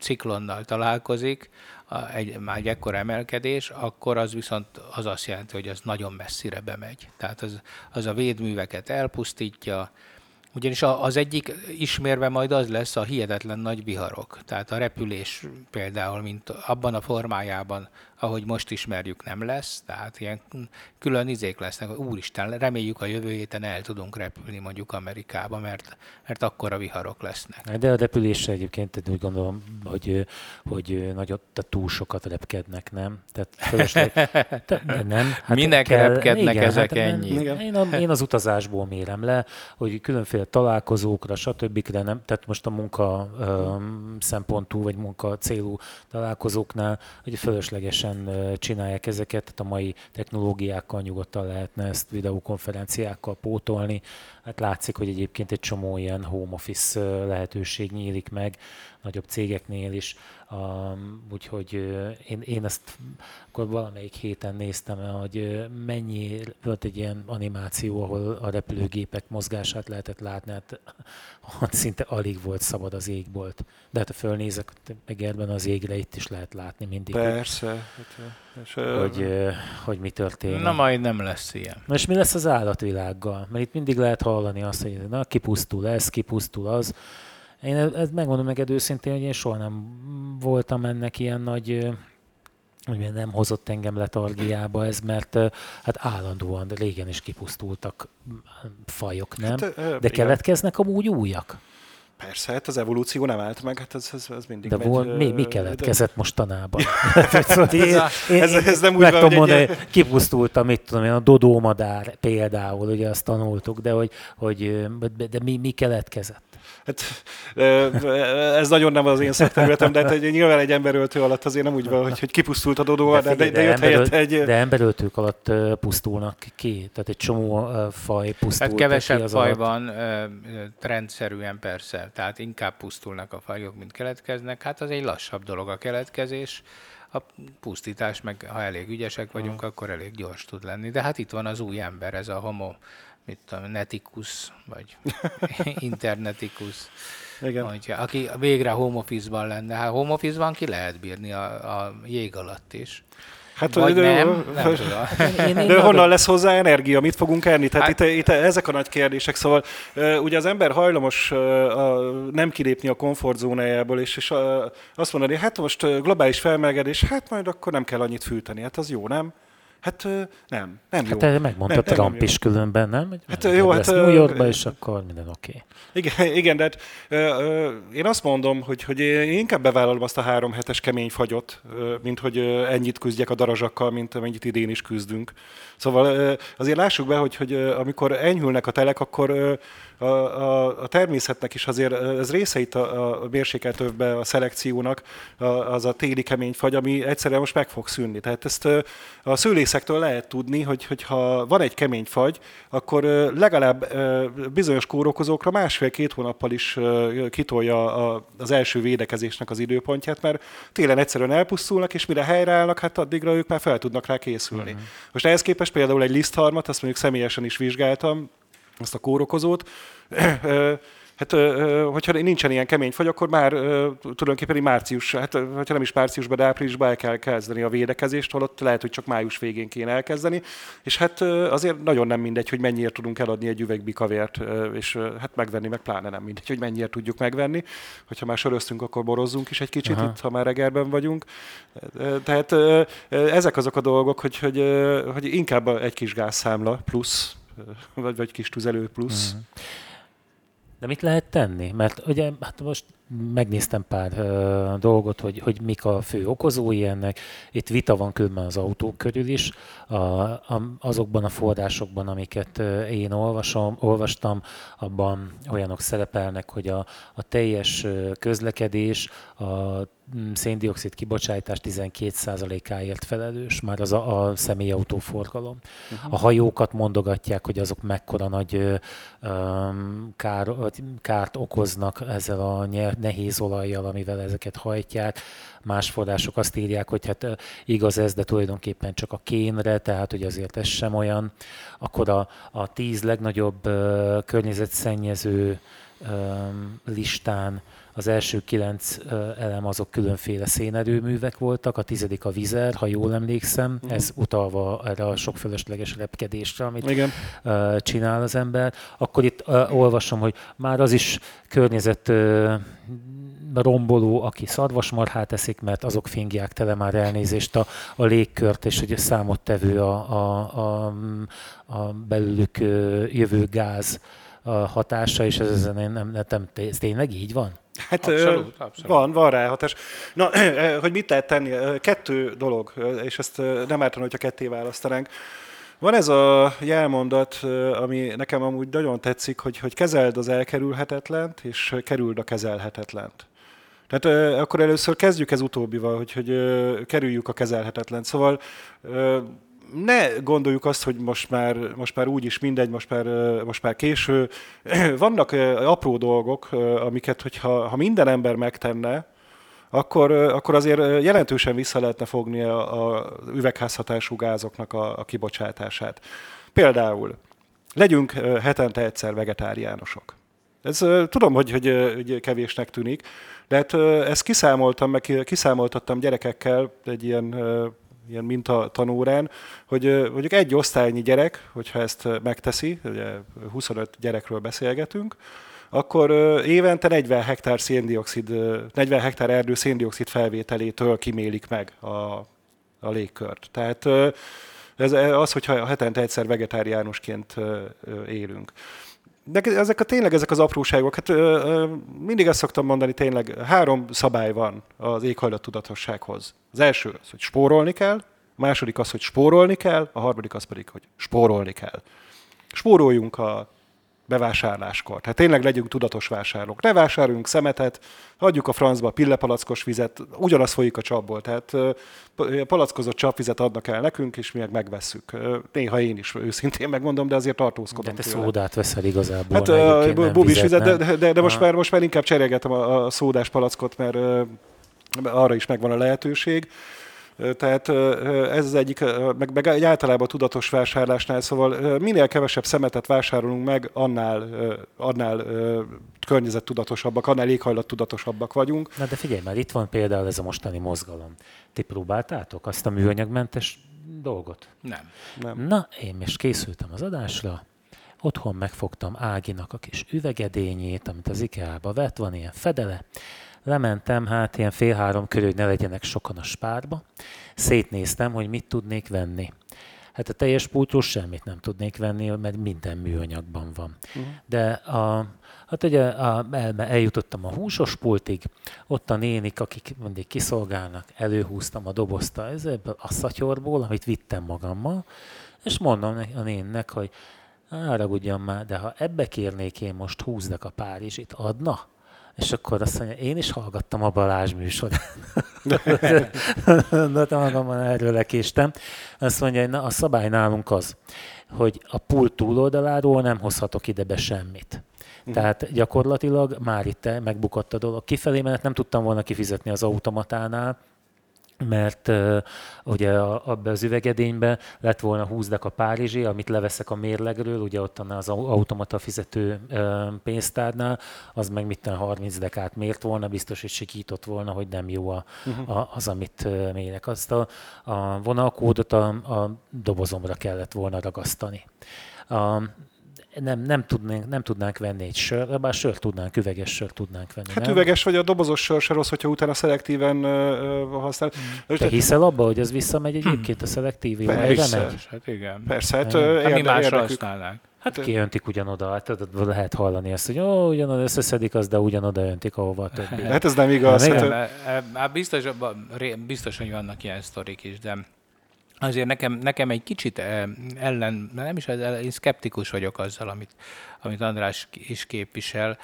ciklonnal találkozik, egy, már egy ekkora emelkedés, akkor az viszont az azt jelenti, hogy az nagyon messzire bemegy. Tehát az, az a védműveket elpusztítja, ugyanis az egyik ismérve majd az lesz a hihetetlen nagy viharok. Tehát a repülés például, mint abban a formájában, ahogy most ismerjük, nem lesz. Tehát ilyen külön izék lesznek. Úristen, reméljük a jövő héten el tudunk repülni mondjuk Amerikába, mert, mert akkor a viharok lesznek. De a repülésre egyébként úgy gondolom, hogy, hogy nagyot, tehát túl sokat repkednek, nem? Tehát fölösleg, te, nem. Hát Minek kell, repkednek igen, ezek hát ennyi? Igen. Én, a, én az utazásból mérem le, hogy különféle találkozókra, stb. nem, tehát most a munka um, szempontú, vagy munka célú találkozóknál, hogy fölöslegesen szépen csinálják ezeket, tehát a mai technológiákkal nyugodtan lehetne ezt videokonferenciákkal pótolni. Hát látszik, hogy egyébként egy csomó ilyen home office lehetőség nyílik meg, nagyobb cégeknél is, um, úgyhogy én, én ezt akkor valamelyik héten néztem, hogy mennyi volt egy ilyen animáció, ahol a repülőgépek mozgását lehetett látni, hát ott szinte alig volt szabad az égbolt. De hát ha fölnézek Egerben az égre, itt is lehet látni mindig. Persze. Hogy, és, hogy, hogy mi történik. Na majd nem lesz ilyen. Na és mi lesz az állatvilággal? Mert itt mindig lehet hallani azt, hogy na, kipusztul ez, kipusztul az. Én ezt megmondom neked őszintén, hogy én soha nem voltam ennek ilyen nagy hogy nem hozott engem letargiába ez, mert hát állandóan régen is kipusztultak fajok, nem? Hát, De keletkeznek amúgy újak. Persze, hát az evolúció nem állt meg, hát ez, ez, ez mindig De megy, vol, mi, mi keletkezett de... mostanában? én, ez, ez nem úgy meg tudom mondani, egy... kipusztultam, mit tudom én, a dodómadár például, ugye azt tanultuk, de hogy, hogy de mi, mi keletkezett? Hát, ez nagyon nem az én szakterületem, de hát nyilván egy emberöltő alatt azért nem úgy van, hogy, hogy kipusztult a dodó, de, de, de, de jött helyett egy... De emberöltők alatt pusztulnak ki, tehát egy csomó faj pusztul. Hát kevesebb ki faj alatt. van, rendszerűen persze, tehát inkább pusztulnak a fajok, mint keletkeznek. Hát az egy lassabb dolog a keletkezés a pusztítás, meg ha elég ügyesek vagyunk, hmm. akkor elég gyors tud lenni. De hát itt van az új ember, ez a homo mit tudom, netikus, vagy internetikus. Igen. Hogy, aki végre home office-ban lenne. Hát home office-ban ki lehet bírni a, a jég alatt is. Hát, Vagy de, nem, nem tudom. Én, én de honnan lesz hozzá energia? Mit fogunk enni? Tehát hát, itt, itt, ezek a nagy kérdések. Szóval ugye az ember hajlamos nem kilépni a komfortzónájából, és, és azt mondani, hát most globális felmelegedés, hát majd akkor nem kell annyit fűteni. Hát az jó, nem? Hát nem, nem jó. Hát megmondta nem, Trump nem is különben, nem? Hogy hát jó, hát... New Yorkba, és akkor minden oké. Okay. Igen, igen, de hát, én azt mondom, hogy, hogy én inkább bevállalom azt a három hetes kemény fagyot, mint hogy ennyit küzdjek a darazsakkal, mint amennyit idén is küzdünk. Szóval azért lássuk be, hogy, hogy amikor enyhülnek a telek, akkor a, a, a természetnek is azért ez része itt a, a mérsékeltőbe a szelekciónak, a, az a téli kemény fagy, ami egyszerűen most meg fog szűnni. Tehát ezt a szőlészektől lehet tudni, hogy, ha van egy kemény fagy, akkor legalább bizonyos kórokozókra másfél-két hónappal is kitolja az első védekezésnek az időpontját, mert télen egyszerűen elpusztulnak, és mire helyreállnak, hát addigra ők már fel tudnak rá készülni. Uh-huh. Most ehhez képest például egy lisztharmat, azt mondjuk személyesen is vizsgáltam, azt a kórokozót, Hát, hogyha nincsen ilyen kemény fagy, akkor már tulajdonképpen március, hát hogyha nem is márciusban, de áprilisban el kell kezdeni a védekezést, holott lehet, hogy csak május végén kéne elkezdeni. És hát azért nagyon nem mindegy, hogy mennyire tudunk eladni egy üveg bikavért, és hát megvenni, meg pláne nem mindegy, hogy mennyire tudjuk megvenni. Hogyha már söröztünk, akkor borozzunk is egy kicsit Aha. itt, ha már reggelben vagyunk. Tehát ezek azok a dolgok, hogy, hogy, hogy inkább egy kis gázszámla plusz, vagy, vagy kis tüzelő plusz. Uh-huh. De mit lehet tenni? Mert ugye hát most megnéztem pár uh, dolgot, hogy, hogy mik a fő okozói ennek. Itt vita van különben az autók körül is. A, a, azokban a forrásokban, amiket uh, én olvasom, olvastam, abban olyanok szerepelnek, hogy a, a teljes közlekedés, a mm, széndiokszid kibocsátás 12%-áért felelős, már az a, a személyautó forgalom. Uh-huh. A hajókat mondogatják, hogy azok mekkora nagy um, kár, kárt okoznak ezzel a nyer, nehéz olajjal, amivel ezeket hajtják. Más források azt írják, hogy hát igaz ez, de tulajdonképpen csak a kénre, tehát hogy azért ez sem olyan. Akkor a, a tíz legnagyobb környezetszennyező listán az első kilenc elem azok különféle szénerőművek voltak, a tizedik a vizer, ha jól emlékszem, uh-huh. ez utalva erre a sok fölösleges repkedésre, amit Igen. csinál az ember. Akkor itt olvasom, hogy már az is környezet romboló, aki szarvasmarhát eszik, mert azok fingják tele már elnézést a, a légkört, és hogy számottevő a, a, a, a belőlük jövő gáz hatása, és ez ezen nem, nem, nem, ez tényleg így van? Hát abszolút, abszolút. van, van rá hatás. Na, hogy mit lehet tenni? Kettő dolog, és ezt nem ártana, hogyha ketté választanánk. Van ez a jelmondat, ami nekem amúgy nagyon tetszik, hogy, hogy kezeld az elkerülhetetlent, és kerüld a kezelhetetlent. Tehát akkor először kezdjük ez utóbbival, hogy, hogy kerüljük a kezelhetetlent. Szóval ne gondoljuk azt, hogy most már, most már úgyis mindegy, most már, most már késő. Vannak apró dolgok, amiket, hogyha ha minden ember megtenne, akkor, akkor azért jelentősen vissza lehetne fogni a üvegházhatású gázoknak a, a kibocsátását. Például legyünk hetente egyszer vegetáriánusok. Ez tudom, hogy, hogy, hogy kevésnek tűnik, de hát ezt kiszámoltam, meg kiszámoltattam gyerekekkel egy ilyen ilyen mintatanórán, hogy mondjuk egy osztálynyi gyerek, hogyha ezt megteszi, ugye 25 gyerekről beszélgetünk, akkor évente 40 hektár széndiokszid, 40 hektár erdő széndiokszid felvételétől kimélik meg a, a légkört. Tehát ez az, hogyha hetente egyszer vegetáriánusként élünk. De ezek a, tényleg ezek az apróságok, hát ö, ö, mindig ezt szoktam mondani, tényleg három szabály van az éghajlat tudatossághoz. Az első az, hogy spórolni kell, a második az, hogy spórolni kell, a harmadik az pedig, hogy spórolni kell. Spóroljunk a bevásárláskor. Tehát tényleg legyünk tudatos vásárlók. Ne vásároljunk szemetet, adjuk a francba pillepalackos vizet, ugyanaz folyik a csapból. Tehát palackozott csapvizet adnak el nekünk, és mi meg megvesszük. Néha én is őszintén megmondom, de azért tartózkodom. De te tőle. szódát veszel igazából. Hát a bubis vizet, de, de, de, de most, már, most már inkább cserélgetem a, a szódás palackot, mert arra is megvan a lehetőség. Tehát ez az egyik, meg, meg egy általában tudatos vásárlásnál, szóval minél kevesebb szemetet vásárolunk meg, annál, annál környezettudatosabbak, annál éghajlattudatosabbak vagyunk. Na de figyelj már, itt van például ez a mostani mozgalom. Ti próbáltátok azt a műanyagmentes dolgot? Nem. Nem. Na, én most készültem az adásra, otthon megfogtam Áginak a kis üvegedényét, amit az IKEA-ba vett, van ilyen fedele, lementem, hát ilyen fél három körül, hogy ne legyenek sokan a spárba. Szétnéztem, hogy mit tudnék venni. Hát a teljes pultról semmit nem tudnék venni, mert minden műanyagban van. Uh-huh. De a, hát ugye a, el, eljutottam a húsos pultig, ott a nénik, akik mindig kiszolgálnak, előhúztam a dobozta ebből a szatyorból, amit vittem magammal, és mondom a nénnek, hogy haragudjon már, de ha ebbe kérnék én most húznak a Párizsit, adna? És akkor azt mondja, én is hallgattam a Balázs műsorán. De magamban erről lekéstem. Azt mondja, hogy na, a szabály nálunk az, hogy a pult túloldaláról nem hozhatok ide be semmit. Uh-huh. Tehát gyakorlatilag már itt megbukott a dolog. Kifelé, mert nem tudtam volna kifizetni az automatánál, mert uh, ugye abban az üvegedényben lett volna 20 a Párizsi, amit leveszek a mérlegről, ugye ott az automata fizető uh, pénztárnál, az meg mitten 30 dekát mért volna, biztos, hogy sikított volna, hogy nem jó a, uh-huh. a, az, amit uh, mérek. Azt a, a vonalkódot a, a dobozomra kellett volna ragasztani. A, nem, nem, tudnánk, nem tudnánk venni egy sör, bár sör tudnánk, üveges sör tudnánk venni. Hát nem? üveges vagy a dobozos sör se rossz, hogyha utána szelektíven uh, használ. Mm. Te hiszel abba, hogy ez visszamegy egyébként a szelektív jó Persze, hát igen. Persze, hát, uh, hát mi másra használnák. Hát kiöntik ugyanoda, hát lehet hallani ezt, hogy ó, ugyanoda összeszedik az, de ugyanoda öntik, ahova a többi. Hát ez nem igaz. Hát, hát, hát biztos, biztos, hogy vannak ilyen sztorik is, de azért nekem, nekem egy kicsit ellen, nem is, én szkeptikus vagyok azzal, amit, amit András is képvisel,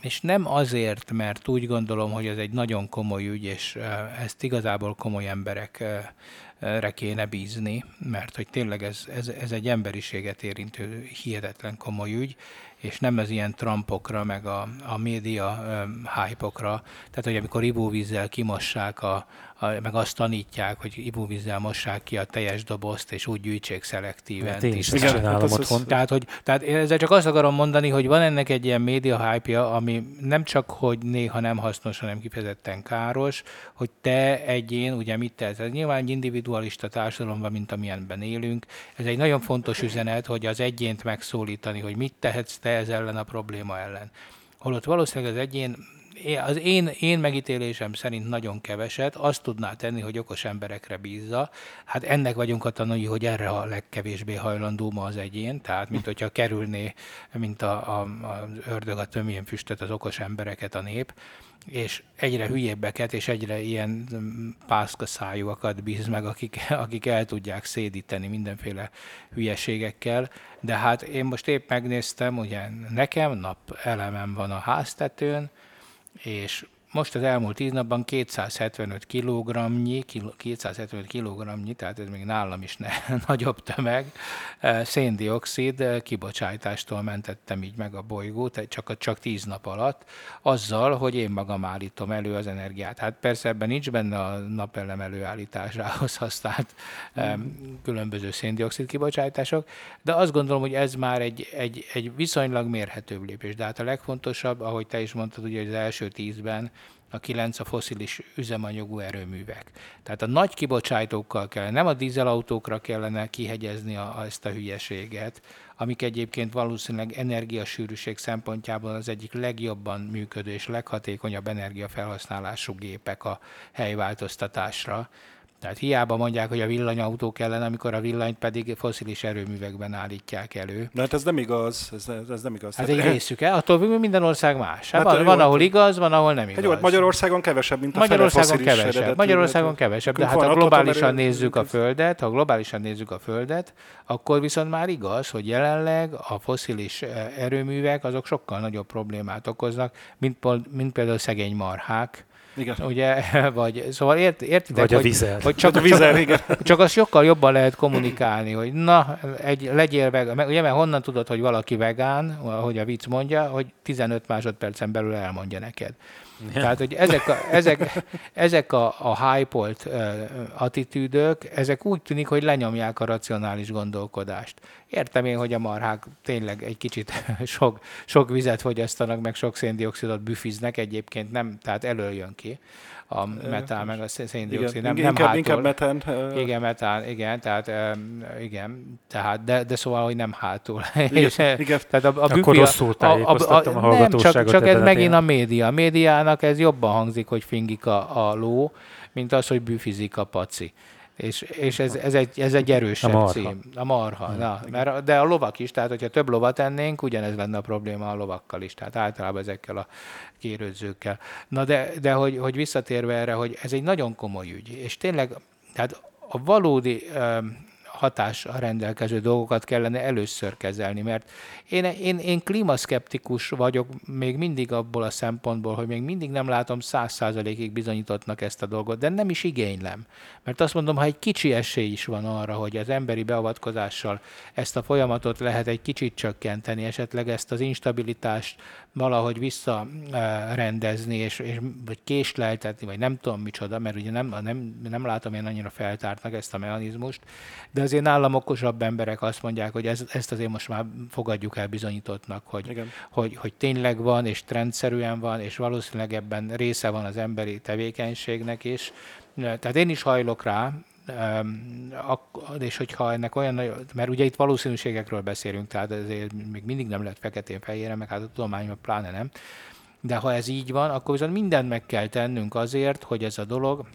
és nem azért, mert úgy gondolom, hogy ez egy nagyon komoly ügy, és ezt igazából komoly emberekre kéne bízni, mert hogy tényleg ez, ez, ez egy emberiséget érintő hihetetlen komoly ügy, és nem az ilyen trampokra, meg a, a média hype-okra, tehát hogy amikor ivóvízzel kimossák a, meg azt tanítják, hogy ivóvízzel mossák ki a teljes dobozt, és úgy gyűjtsék szelektíven. Hát én is igen, csinálom hát otthon. Tehát, hogy, tehát én ezzel csak azt akarom mondani, hogy van ennek egy ilyen média hype ami nem csak, hogy néha nem hasznos, hanem kifejezetten káros, hogy te egyén, ugye mit tehetsz? Ez nyilván egy individualista társadalomban, mint amilyenben élünk. Ez egy nagyon fontos üzenet, hogy az egyént megszólítani, hogy mit tehetsz te ez ellen a probléma ellen. Holott valószínűleg az egyén az én, én megítélésem szerint nagyon keveset, azt tudná tenni, hogy okos emberekre bízza. Hát ennek vagyunk a tanulni, hogy erre a legkevésbé hajlandó ma az egyén, tehát mint hogyha kerülné, mint a, a, a ördög a tömjén füstöt az okos embereket a nép és egyre hülyébbeket, és egyre ilyen pászkaszájúakat bíz meg, akik, akik el tudják szédíteni mindenféle hülyeségekkel. De hát én most épp megnéztem, ugye nekem nap elemem van a háztetőn, és most az elmúlt tíz napban 275 kg-nyi, 275 kg tehát ez még nálam is ne, nagyobb tömeg, eh, széndiokszid eh, kibocsátástól mentettem így meg a bolygót, csak, csak 10 nap alatt, azzal, hogy én magam állítom elő az energiát. Hát persze ebben nincs benne a napelem előállításához használt mm. különböző széndiokszid kibocsátások, de azt gondolom, hogy ez már egy, egy, egy viszonylag mérhetőbb lépés. De hát a legfontosabb, ahogy te is mondtad, ugye az első tízben a kilenc a foszilis üzemanyagú erőművek. Tehát a nagy kibocsátókkal kell, nem a dízelautókra kellene kihegyezni a, a, ezt a hülyeséget, amik egyébként valószínűleg energiasűrűség szempontjából az egyik legjobban működő és leghatékonyabb energiafelhasználású gépek a helyváltoztatásra. Tehát hiába mondják, hogy a villanyautók ellen, amikor a villanyt pedig foszilis erőművekben állítják elő. De hát ez nem igaz, ez, ez nem igaz. Hát egy részük el, attól minden ország más. Hát, hát van, van, ahol igaz, van, ahol nem igaz. Hát jó, Magyarországon kevesebb, mint a Magyarországon kevesebb. Magyarországon kevesebb, de hát ha globálisan nézzük a Földet, ha globálisan nézzük a Földet, akkor viszont már igaz, hogy jelenleg a foszilis eh, erőművek azok sokkal nagyobb problémát okoznak, mint, mint például szegény marhák, igen. Ugye, vagy, szóval ért, értitek, vagy a vizel. Hogy csak, a vizel, igen. csak azt sokkal jobban lehet kommunikálni, hogy na, egy, legyél vegán. Ugye, mert honnan tudod, hogy valaki vegán, ahogy a vicc mondja, hogy 15 másodpercen belül elmondja neked. Ja. Tehát, hogy ezek a, ezek, ezek a, a hype-olt uh, attitűdök, ezek úgy tűnik, hogy lenyomják a racionális gondolkodást. Értem én, hogy a marhák tényleg egy kicsit sok, sok vizet fogyasztanak, meg sok széndiokszidot büfiznek, egyébként nem, tehát előjön ki a metán, meg a széndiokszid. Nem, nem inkább, inkább metán. Igen, metán, igen, tehát igen, tehát, de, de szóval, hogy nem hátul. Igen, és. Tehát a, a Akkor rosszul tájékoztattam a, a, a, a Nem, csak, csak ez megint a média. A médiának ez jobban hangzik, hogy fingik a, a ló, mint az, hogy büfizik a paci. És, és ez, ez, egy, ez egy erősebb a marha. cím. A marha. Hmm. Na, mert, de a lovak is, tehát hogyha több lovat ennénk, ugyanez lenne a probléma a lovakkal is, tehát általában ezekkel a kérődzőkkel. Na de, de hogy, hogy visszatérve erre, hogy ez egy nagyon komoly ügy, és tényleg, tehát a valódi hatás a rendelkező dolgokat kellene először kezelni, mert én, én, én klímaszkeptikus vagyok még mindig abból a szempontból, hogy még mindig nem látom száz százalékig bizonyítottnak ezt a dolgot, de nem is igénylem. Mert azt mondom, ha egy kicsi esély is van arra, hogy az emberi beavatkozással ezt a folyamatot lehet egy kicsit csökkenteni, esetleg ezt az instabilitást valahogy visszarendezni, és, és vagy késleltetni, vagy nem tudom micsoda, mert ugye nem, nem, nem látom én annyira feltártnak ezt a mechanizmust, de azért nálam okosabb emberek azt mondják, hogy ez, ezt azért most már fogadjuk el bizonyítottnak, hogy, hogy, hogy tényleg van, és trendszerűen van, és valószínűleg ebben része van az emberi tevékenységnek is. Tehát én is hajlok rá, és hogyha ennek olyan, mert ugye itt valószínűségekről beszélünk, tehát ezért még mindig nem lehet feketén-fehérre, meg hát a tudományban pláne nem, de ha ez így van, akkor viszont mindent meg kell tennünk azért, hogy ez a dolog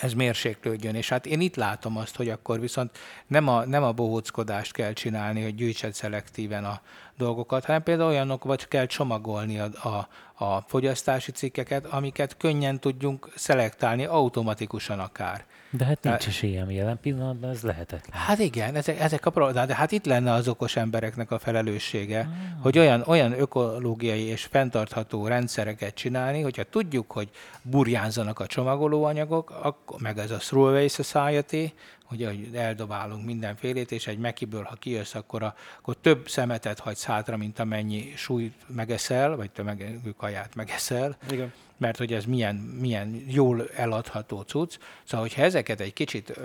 ez mérséklődjön. És hát én itt látom azt, hogy akkor viszont nem a, nem a bohóckodást kell csinálni, hogy gyűjtsed szelektíven a dolgokat, hanem például olyanok, vagy kell csomagolni a, a, a fogyasztási cikkeket, amiket könnyen tudjunk szelektálni, automatikusan akár. De hát nincs de, is ilyen jelen pillanatban, ez lehetetlen. Hát igen, ezek, ezek a problémák, de hát itt lenne az okos embereknek a felelőssége, ah. hogy olyan, olyan ökológiai és fenntartható rendszereket csinálni, hogyha tudjuk, hogy burjánzanak a csomagolóanyagok, akkor, meg ez a Throwaway Society, ugye, hogy eldobálunk mindenfélét, és egy mekiből, ha kijössz, akkor, a, akkor több szemetet hagysz hátra, mint amennyi súlyt megeszel, vagy tömegű kaját megeszel. Igen mert hogy ez milyen, milyen jól eladható cucc. Szóval, hogyha ezeket egy kicsit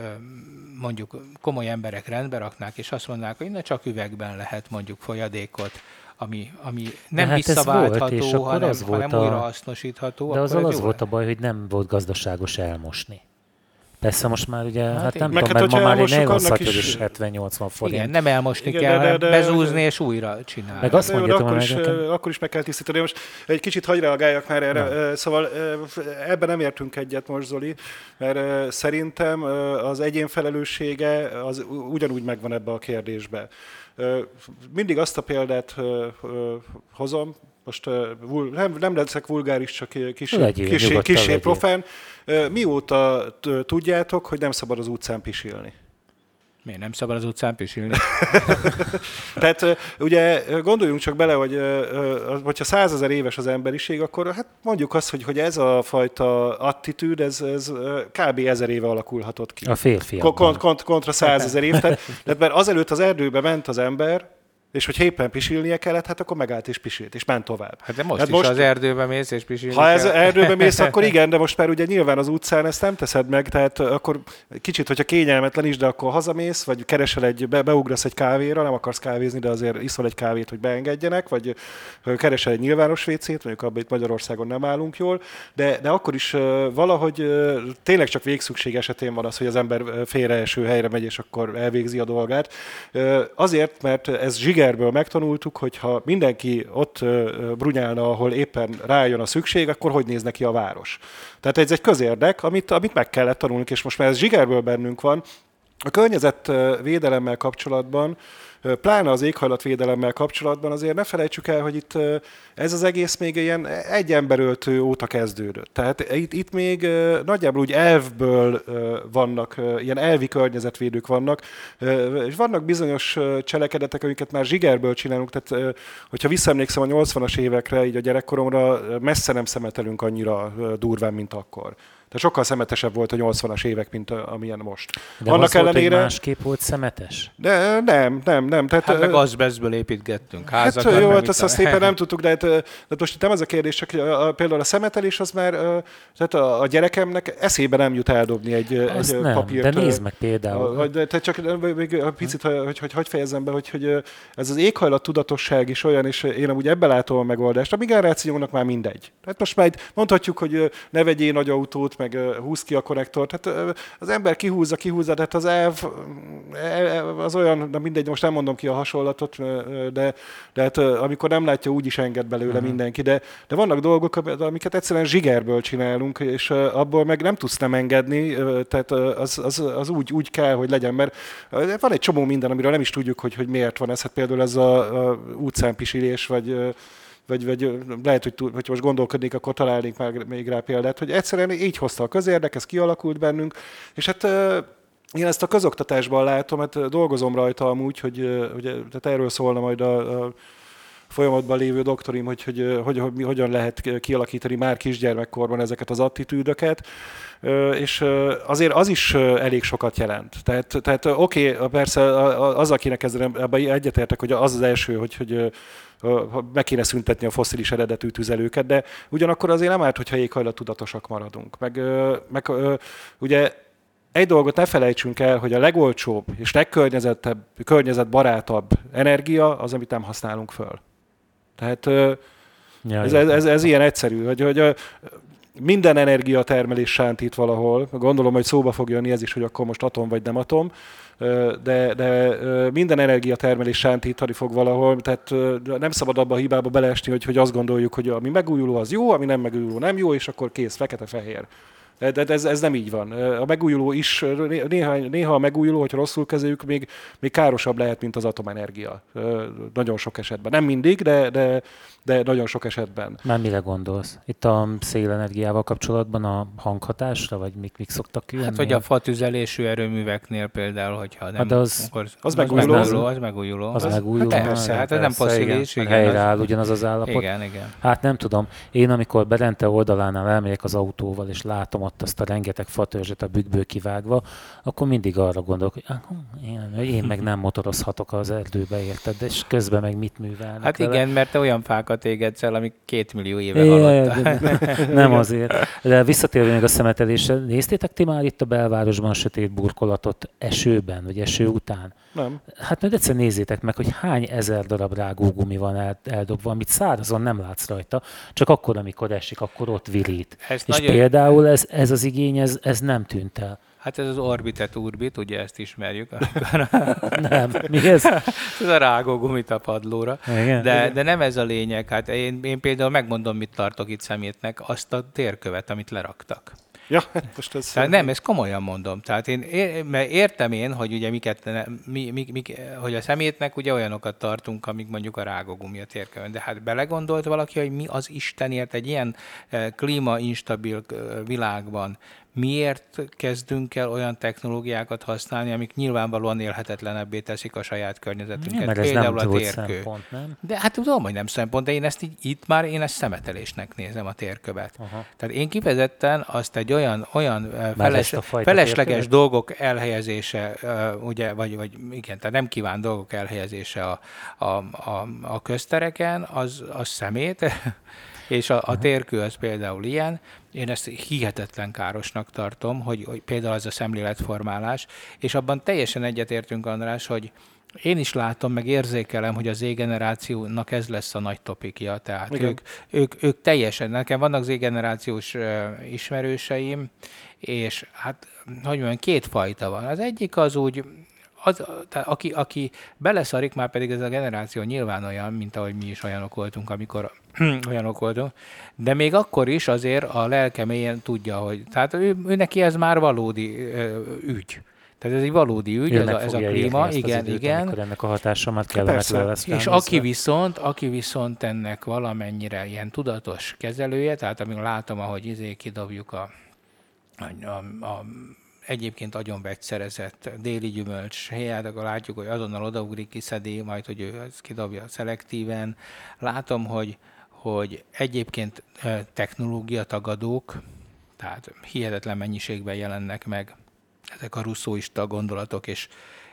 mondjuk komoly emberek rendbe raknák, és azt mondanák, hogy ne csak üvegben lehet mondjuk folyadékot, ami, ami nem hát visszaváltható, volt, hanem, az hanem a... újrahasznosítható. De az az, az volt a baj, hogy nem volt gazdaságos elmosni. Persze most már ugye, hát, hát nem tudom, hát, mert ma már egy 70-80 forint. Igen, nem elmosni igen, kell, de, de, de, bezúzni és újra csinálni. Meg azt mondja, akkor, is, akkor is meg kell tisztítani. Most egy kicsit hagyj reagáljak már erre. Na. Szóval ebben nem értünk egyet most, Zoli, mert szerintem az egyén felelőssége az ugyanúgy megvan ebbe a kérdésbe. Mindig azt a példát hozom, most nem, nem leszek vulgáris, csak kis, kis, kis, profán. Mióta tudjátok, hogy nem szabad az utcán pisilni? Miért nem szabad az utcán pisilni? Tehát ugye gondoljunk csak bele, hogy hogyha százezer éves az emberiség, akkor hát mondjuk azt, hogy, hogy ez a fajta attitűd, ez, ez kb. ezer éve alakulhatott ki. A férfiakban. Kont, kont, kontra százezer év. Tehát, mert azelőtt az erdőbe ment az ember, és hogy éppen pisilnie kellett, hát akkor megállt és pisilt, és ment tovább. Hát de most hát is most, az erdőbe mész és pisilni Ha kell. ez erdőbe mész, akkor igen, de most már ugye nyilván az utcán ezt nem teszed meg, tehát akkor kicsit, hogyha kényelmetlen is, de akkor hazamész, vagy keresel egy, be, beugrasz egy kávéra, nem akarsz kávézni, de azért iszol egy kávét, hogy beengedjenek, vagy keresel egy nyilvános vécét, mondjuk abban itt Magyarországon nem állunk jól, de, de akkor is valahogy tényleg csak végszükség esetén van az, hogy az ember félreeső helyre megy, és akkor elvégzi a dolgát. Azért, mert ez zsiger Igerből megtanultuk, hogy ha mindenki ott brunyálna, ahol éppen rájön a szükség, akkor hogy néz neki a város. Tehát ez egy közérdek, amit, amit meg kellett tanulnunk, és most már ez zsigerből bennünk van. A környezetvédelemmel kapcsolatban pláne az éghajlatvédelemmel kapcsolatban azért ne felejtsük el, hogy itt ez az egész még ilyen egy emberöltő óta kezdődött. Tehát itt, itt még nagyjából úgy elvből vannak, ilyen elvi környezetvédők vannak, és vannak bizonyos cselekedetek, amiket már zsigerből csinálunk, tehát hogyha visszaemlékszem a 80-as évekre, így a gyerekkoromra, messze nem szemetelünk annyira durván, mint akkor. Tehát sokkal szemetesebb volt a 80-as évek, mint a, amilyen most. De Annak az ellenére... volt, másképp volt szemetes? De, nem, nem, nem. Tehát, hát meg azbeszből építgettünk házakat. Hát jó, hát azt, azt szépen nem tudtuk, de, hát, de most itt nem az a kérdés, csak a, a, például a szemetelés az már, tehát a, a gyerekemnek eszébe nem jut eldobni egy, egy nem, papírt. De nézd meg például. A, de, tehát csak még a picit, hogy, hogy, hogy, hogy fejezzem be, hogy, hogy ez az éghajlat tudatosság is olyan, és én amúgy ebbe látom a megoldást. A mi generációnak már mindegy. Tehát most már mondhatjuk, hogy ne vegyél nagy autót, meg húz ki a konnektort. Hát az ember kihúzza, kihúzza, de hát az elv az olyan, de mindegy, most nem mondom ki a hasonlatot, de, de hát amikor nem látja, úgy is enged belőle uh-huh. mindenki. De, de vannak dolgok, amiket egyszerűen zsigerből csinálunk, és abból meg nem tudsz nem engedni, tehát az, az, az úgy, úgy kell, hogy legyen, mert van egy csomó minden, amiről nem is tudjuk, hogy, hogy miért van ez. Hát például ez a, a utcán pisilés, vagy vagy, vagy lehet, hogy, túl, hogy most gondolkodnék, akkor találnék már még rá példát, hogy egyszerűen így hozta a közérdek, ez kialakult bennünk, és hát én ezt a közoktatásban látom, mert dolgozom rajta amúgy, hogy ugye, tehát erről szólna majd a, a folyamatban lévő doktorim, hogy, hogy, hogy, hogy hogyan lehet kialakítani már kisgyermekkorban ezeket az attitűdöket, és azért az is elég sokat jelent. Tehát, tehát oké, okay, persze az, akinek ebben egyetértek, hogy az az első, hogy, hogy meg kéne szüntetni a foszilis eredetű tüzelőket, de ugyanakkor azért nem árt, hogyha éghajlat tudatosak maradunk. Meg, meg ugye egy dolgot ne felejtsünk el, hogy a legolcsóbb és legkörnyezetbarátabb energia az, amit nem használunk föl. Tehát ja, ez, ez, ez, ez ilyen egyszerű, hogy, hogy minden energiatermelés sántít valahol. Gondolom, hogy szóba fog jönni ez is, hogy akkor most atom vagy nem atom, de, de minden energiatermelés sántítani fog valahol, tehát nem szabad abba a hibába beleesni, hogy, hogy azt gondoljuk, hogy ami megújuló az jó, ami nem megújuló nem jó, és akkor kész, fekete-fehér. De ez, ez nem így van. A megújuló is, néha, néha a megújuló, hogy rosszul kezeljük, még, még károsabb lehet, mint az atomenergia. Nagyon sok esetben. Nem mindig, de, de, de nagyon sok esetben. Már mire gondolsz? Itt a szélenergiával kapcsolatban a hanghatásra, vagy mik, mik szoktak jönni? Hát, hogy a fatüzelésű erőműveknél például, hogyha nem... Hát az, akkor, az, az megújuló. megújuló. Az megújuló. Az, az megújuló. Hát persze, hát ez nem passzilis. Igen, helyreáll ugyanaz az állapot. Igen, igen. Hát nem tudom. Én amikor Berente oldalánál elmegyek az autóval, és látom ott azt a rengeteg fatörzset a bükkből kivágva, akkor mindig arra gondolok, hogy én, én meg nem motorozhatok az erdőbe, érted? És közben meg mit művelnek Hát vele. igen, mert te olyan fákat égetsz el, amik két millió éve halottak. nem azért. De visszatérve még a szemetelésre, néztétek ti már itt a belvárosban a sötét burkolatot esőben, vagy eső után? Nem. Hát majd egyszer nézzétek meg, hogy hány ezer darab rágógumi van eldobva, amit szárazon nem látsz rajta, csak akkor, amikor esik, akkor ott virít. Ez És nagyon... például ez, ez az igény, ez, ez nem tűnt el. Hát ez az orbitet urbit, ugye ezt ismerjük. nem, mi ez? ez a rágó gumit a padlóra. Igen. De, de nem ez a lényeg. Hát én, én például megmondom, mit tartok itt szemétnek, azt a térkövet, amit leraktak. Ja, most ez... Tehát nem, ezt komolyan mondom. Tehát én mert értem én, hogy ugye miket, mi, mi, mi, hogy a szemétnek ugye olyanokat tartunk, amik mondjuk a rágógumi a térkövön. De hát belegondolt valaki, hogy mi az Istenért egy ilyen eh, klímainstabil eh, világban miért kezdünk el olyan technológiákat használni, amik nyilvánvalóan élhetetlenebbé teszik a saját környezetünket. Nem, Például a térkő. Szempont, nem? De hát tudom, hogy nem szempont, de én ezt így, itt már én ezt szemetelésnek nézem a térkövet. Aha. Tehát én kifejezetten azt egy olyan, olyan feles, felesleges térkövet? dolgok elhelyezése, ugye, vagy, vagy igen, tehát nem kíván dolgok elhelyezése a, a, a, a köztereken, az, az szemét, és a, a térkő az például ilyen, én ezt hihetetlen károsnak tartom, hogy, hogy például az a szemléletformálás, és abban teljesen egyetértünk, András, hogy én is látom, meg érzékelem, hogy az Z-generációnak ez lesz a nagy topikja. Tehát ők, ők, ők teljesen, nekem vannak Z-generációs ismerőseim, és hát, hogy mondjam, két fajta van. Az egyik az úgy, az, tehát aki, aki beleszarik, már pedig ez a generáció nyilván olyan, mint ahogy mi is olyanok voltunk, amikor olyanok voltunk, de még akkor is azért a lelke mélyen tudja, hogy tehát ő, ő neki ez már valódi ö, ügy. Tehát ez egy valódi ügy, ez a, ez a klíma, igen, időt, igen. ennek a hatása már kellemetlen. És aki viszont, aki viszont ennek valamennyire ilyen tudatos kezelője, tehát amíg látom, ahogy izé kidobjuk a, a, a, a egyébként agyon vegyszerezett déli gyümölcs helyet, akkor látjuk, hogy azonnal odaugrik, kiszedi, majd, hogy ő ezt kidobja szelektíven. Látom, hogy, hogy egyébként technológia tagadók, tehát hihetetlen mennyiségben jelennek meg ezek a russzóista gondolatok, és,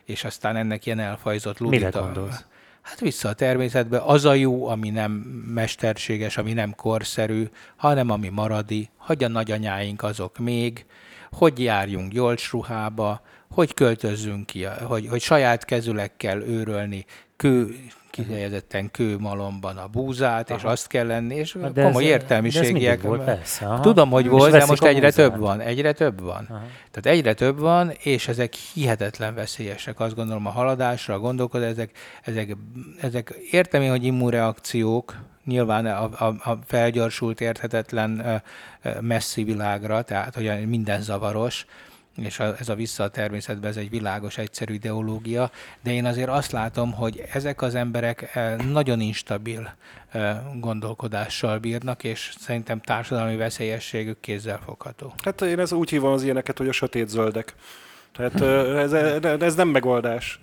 és aztán ennek ilyen elfajzott logika. Mire gondolsz? Hát vissza a természetbe, az a jó, ami nem mesterséges, ami nem korszerű, hanem ami maradi, hogy a nagyanyáink azok még, hogy járjunk gyolcs ruhába, hogy költözzünk ki, hogy, hogy saját kezülekkel őrölni kő, kifejezetten kőmalomban a búzát, Aha. és azt kell lenni, és de komoly ez, értelmiségiek. De ez volt, persze. Aha. Tudom, hogy volt, de most egyre több van. Egyre több van. Aha. Tehát egyre több van, és ezek hihetetlen veszélyesek. Azt gondolom a haladásra, a gondolkodásra, ezek, ezek, ezek értem én, hogy immunreakciók, nyilván a, a, a felgyorsult, érthetetlen messzi világra, tehát hogy minden zavaros, és a, ez a vissza a természetbe, ez egy világos, egyszerű ideológia, de én azért azt látom, hogy ezek az emberek nagyon instabil gondolkodással bírnak, és szerintem társadalmi veszélyességük kézzel fogható. Hát én ez úgy hívom az ilyeneket, hogy a sötét zöldek. Tehát ez, ez nem megoldás.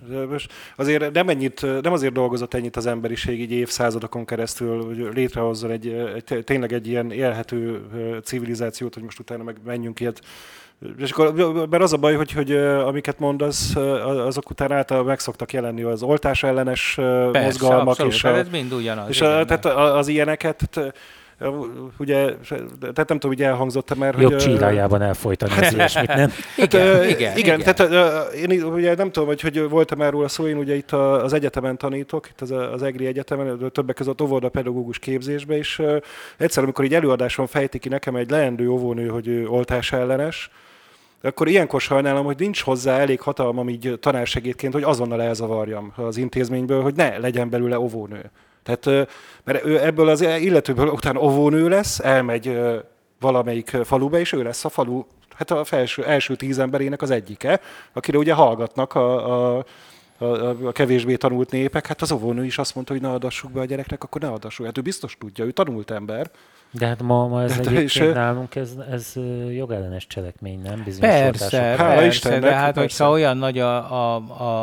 Azért nem, ennyit, nem azért dolgozott ennyit az emberiség így évszázadokon keresztül, hogy létrehozzon egy, egy, tényleg egy ilyen élhető civilizációt, hogy most utána meg menjünk ilyet és akkor, mert az a baj, hogy, hogy amiket mondasz, azok után általában meg szoktak jelenni az oltás ellenes Persze, mozgalmak. Abszolút, és a, ez mind ugyanaz. És a, tehát az ilyeneket, ugye, tehát nem tudom, hogy elhangzott mert... Jobb hogy, csírájában elfolytani hát, az ilyesmit, nem? Hát, igen, igen, igen, igen, tehát én ugye nem tudom, hogy, hogy volt-e már róla szó, én ugye itt az egyetemen tanítok, itt az, az EGRI egyetemen, többek között óvoda pedagógus képzésbe, és egyszer, amikor így előadáson fejti ki nekem egy leendő óvónő, hogy ő oltás ellenes, akkor ilyenkor sajnálom, hogy nincs hozzá elég hatalmam így tanársegédként, hogy azonnal elzavarjam az intézményből, hogy ne legyen belőle óvónő. Tehát, mert ő ebből az illetőből utána óvónő lesz, elmegy valamelyik faluba, és ő lesz a falu, hát a felső, első tíz emberének az egyike, akire ugye hallgatnak a, a a, a kevésbé tanult népek, hát az óvónő is azt mondta, hogy ne adassuk be a gyereknek, akkor ne adassuk. Hát ő biztos tudja, ő tanult ember. De hát ma, ma ez hát egyébként és, nálunk ez, ez jogellenes cselekmény, nem? Bizonyos persze, persze, Istennek, de hát persze. hogyha olyan nagy a, a,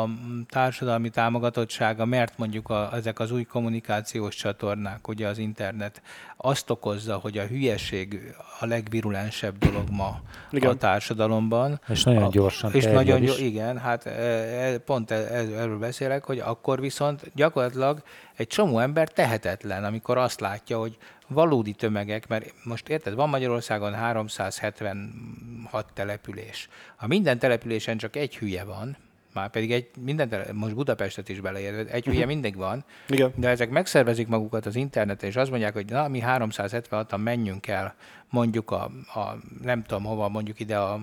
a társadalmi támogatottsága, mert mondjuk a, ezek az új kommunikációs csatornák, ugye az internet azt okozza, hogy a hülyeség a legvirulensebb dolog ma igen. a társadalomban. És nagyon gyorsan És nagyon is. igen, hát e, e, pont e, erről beszélek, hogy akkor viszont gyakorlatilag egy csomó ember tehetetlen, amikor azt látja, hogy valódi tömegek, mert most érted, van Magyarországon 376 település. Ha minden településen csak egy hülye van, már pedig egy, minden, tele, most Budapestet is beleérve, egy hülye uh-huh. mindig van, Igen. de ezek megszervezik magukat az interneten, és azt mondják, hogy na, mi 376-an menjünk el mondjuk a, a, nem tudom hova, mondjuk ide a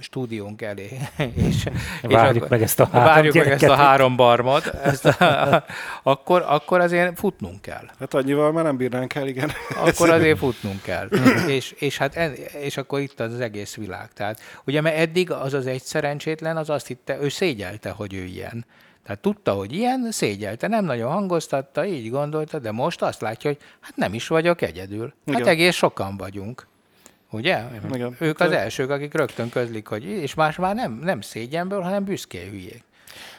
stúdiónk elé. És, várjuk és meg ezt a három Várjuk gyereket. meg ezt a három barmot, ezt a, akkor, akkor azért futnunk kell. Hát annyival már nem bírnánk el, igen. Akkor azért futnunk kell. és, és, hát, és akkor itt az, az egész világ. Tehát, ugye, mert eddig az az egy szerencsétlen, az azt hitte, ő szégyelte, hogy ő ilyen. Tehát tudta, hogy ilyen, szégyelte, nem nagyon hangoztatta, így gondolta, de most azt látja, hogy hát nem is vagyok egyedül. Hát Igen. Hát egész sokan vagyunk. Ugye? Igen. Ők az elsők, akik rögtön közlik, hogy és más már nem, nem szégyenből, hanem büszké hülyék.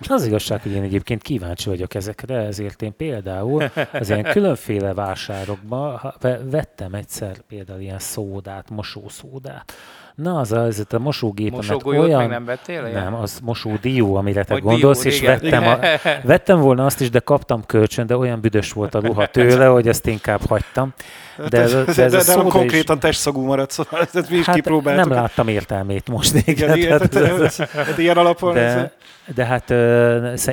Az igazság, hogy én egyébként kíváncsi vagyok ezekre, ezért én például az ilyen különféle vásárokban vettem egyszer például ilyen szódát, mosószódát, Na, az a, ez a mosógép, olyan... nem vettél? Nem, az mosódió, amire te gondolsz, dió, és igen, vettem, A, vettem volna azt is, de kaptam kölcsön, de olyan büdös volt a ruha tőle, hogy ezt inkább hagytam. De ez, ez, ez de, de, nem konkrétan is... testszagú maradt, szóval ezt mi is hát kipróbáltuk. Nem láttam értelmét most. Igen, igen, tehát, ez, ez, ilyen alapon... De, ez... de hát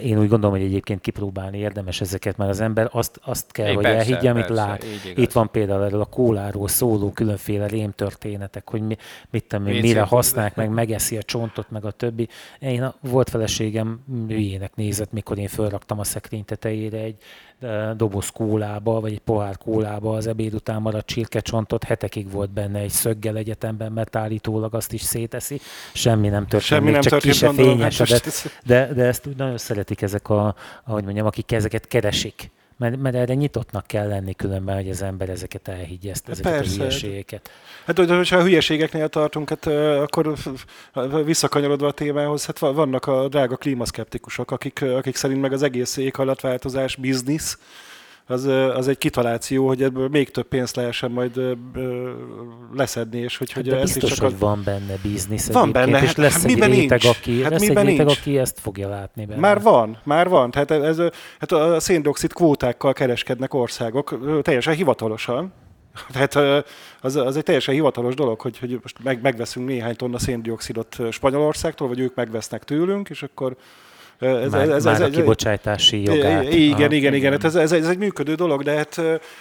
én úgy gondolom, hogy egyébként kipróbálni érdemes ezeket, mert az ember azt, azt kell, é, hogy persze, elhiggye, amit persze, lát. Itt van például erről a kóláról szóló különféle rémtörténetek, hogy mi, mit tudom én, mire használják, meg megeszi a csontot, meg a többi. Én volt feleségem hülyének nézett, mikor én fölraktam a szekrény tetejére egy doboz kólába, vagy egy pohár kólába az ebéd után maradt csirkecsontot, hetekig volt benne egy szöggel egyetemben, mert állítólag azt is széteszi. Semmi nem történt, Semmi nem csak történt, ki se fényesedett. Hát de, de ezt úgy nagyon szeretik ezek, a, ahogy mondjam, akik ezeket keresik mert, mert erre nyitottnak kell lenni különben, hogy az ember ezeket elhiggye, ezt, ezeket Persze. a hülyeségeket. Hát, hogyha a hülyeségeknél tartunk, hát akkor visszakanyarodva a témához, hát vannak a drága klímaszkeptikusok, akik, akik szerint meg az egész éghajlatváltozás biznisz, az, az egy kitaláció, hogy ebből még több pénzt lehessen majd leszedni, és hogy, hogy hát biztos, csak hogy a... van benne biznisz van benne, és hát lesz hát, egy réteg, nincs? aki, hát lesz egy réteg, nincs? aki ezt fogja látni benne. Már van, már van. Tehát ez, hát a széndiokszid kvótákkal kereskednek országok, teljesen hivatalosan, tehát az, az egy teljesen hivatalos dolog, hogy, hogy most meg, megveszünk néhány tonna széndiokszidot Spanyolországtól, vagy ők megvesznek tőlünk, és akkor ez, már, ez, már ez, a kibocsátási jogát. Igen, ah, igen, igen. Hát ez, ez, ez egy működő dolog, de hát,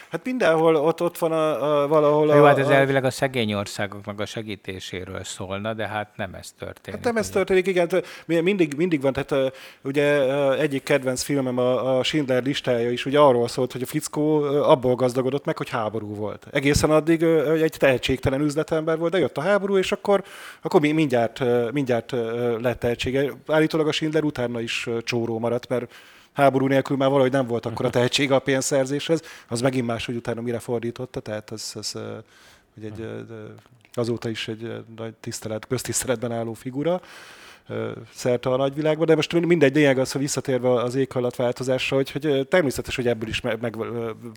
hát mindenhol ott, ott van a, a, valahol a... Jó, hát ez a, elvileg a szegény országoknak a segítéséről szólna, de hát nem ez történik. Hát nem ez történik, igen. Hát, mindig, mindig van, tehát ugye egyik kedvenc filmem a, a Schindler listája is ugye arról szólt, hogy a fickó abból gazdagodott meg, hogy háború volt. Egészen addig egy tehetségtelen üzletember volt, de jött a háború, és akkor, akkor mindjárt, mindjárt lett tehetsége. Állítólag a Schindler utána is is csóró maradt, mert háború nélkül már valahogy nem volt akkor a tehetsége a pénzszerzéshez, az megint más, hogy utána mire fordította, tehát ez, ez hogy egy, azóta is egy nagy tisztelet, köztiszteletben álló figura. szerte a nagyvilágban, de most mindegy, lényeg az, hogy visszatérve az éghajlatváltozásra, hogy, hogy természetes, hogy ebből is meg,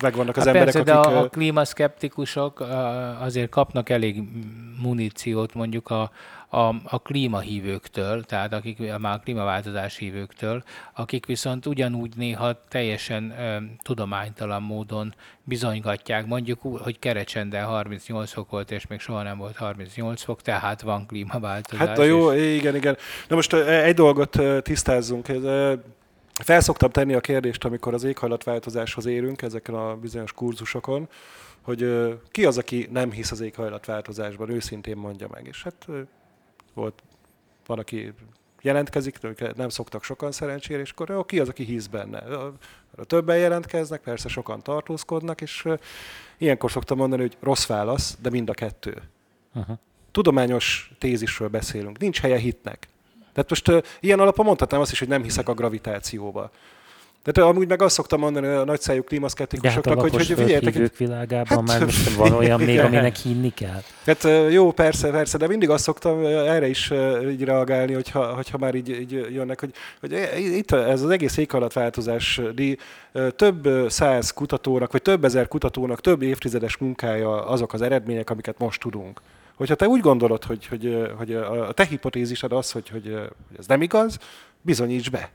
megvannak az hát emberek, persze, akik... de a, a klímaszkeptikusok azért kapnak elég muníciót mondjuk a, a, a klímahívőktől, tehát akik már a klímaváltozás hívőktől, akik viszont ugyanúgy néha teljesen ö, tudománytalan módon bizonygatják, mondjuk hogy Kerecsenden 38 fok volt, és még soha nem volt 38 fok, tehát van klímaváltozás. Hát a jó, és... igen, igen. Na most egy dolgot tisztázzunk. Felszoktam tenni a kérdést, amikor az éghajlatváltozáshoz érünk ezeken a bizonyos kurzusokon, hogy ki az, aki nem hisz az éghajlatváltozásban, őszintén mondja meg. És hát volt van, aki jelentkezik, nem szoktak sokan szerencsére, és akkor ki az, aki hisz benne. Többen jelentkeznek, persze sokan tartózkodnak, és ilyenkor szoktam mondani, hogy rossz válasz, de mind a kettő. Uh-huh. Tudományos tézisről beszélünk, nincs helye hitnek. Tehát most uh, ilyen alapon mondhatnám azt is, hogy nem hiszek a gravitációba. De amúgy meg azt szoktam mondani a nagyszájú klímaszkeptikusoknak, hát hogy, hogy figyeljetek... világában hát, már most van olyan még, aminek hinni kell. Hát jó, persze, persze, de mindig azt szoktam erre is így reagálni, hogyha, hogyha már így, így jönnek, hogy, hogy itt ez az egész éghajlatváltozás több száz kutatónak, vagy több ezer kutatónak több évtizedes munkája azok az eredmények, amiket most tudunk. Hogyha te úgy gondolod, hogy, hogy, hogy a te hipotézised az, hogy, hogy ez nem igaz, bizonyíts be.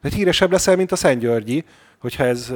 Mert híresebb leszel, mint a Szent Györgyi, hogyha ez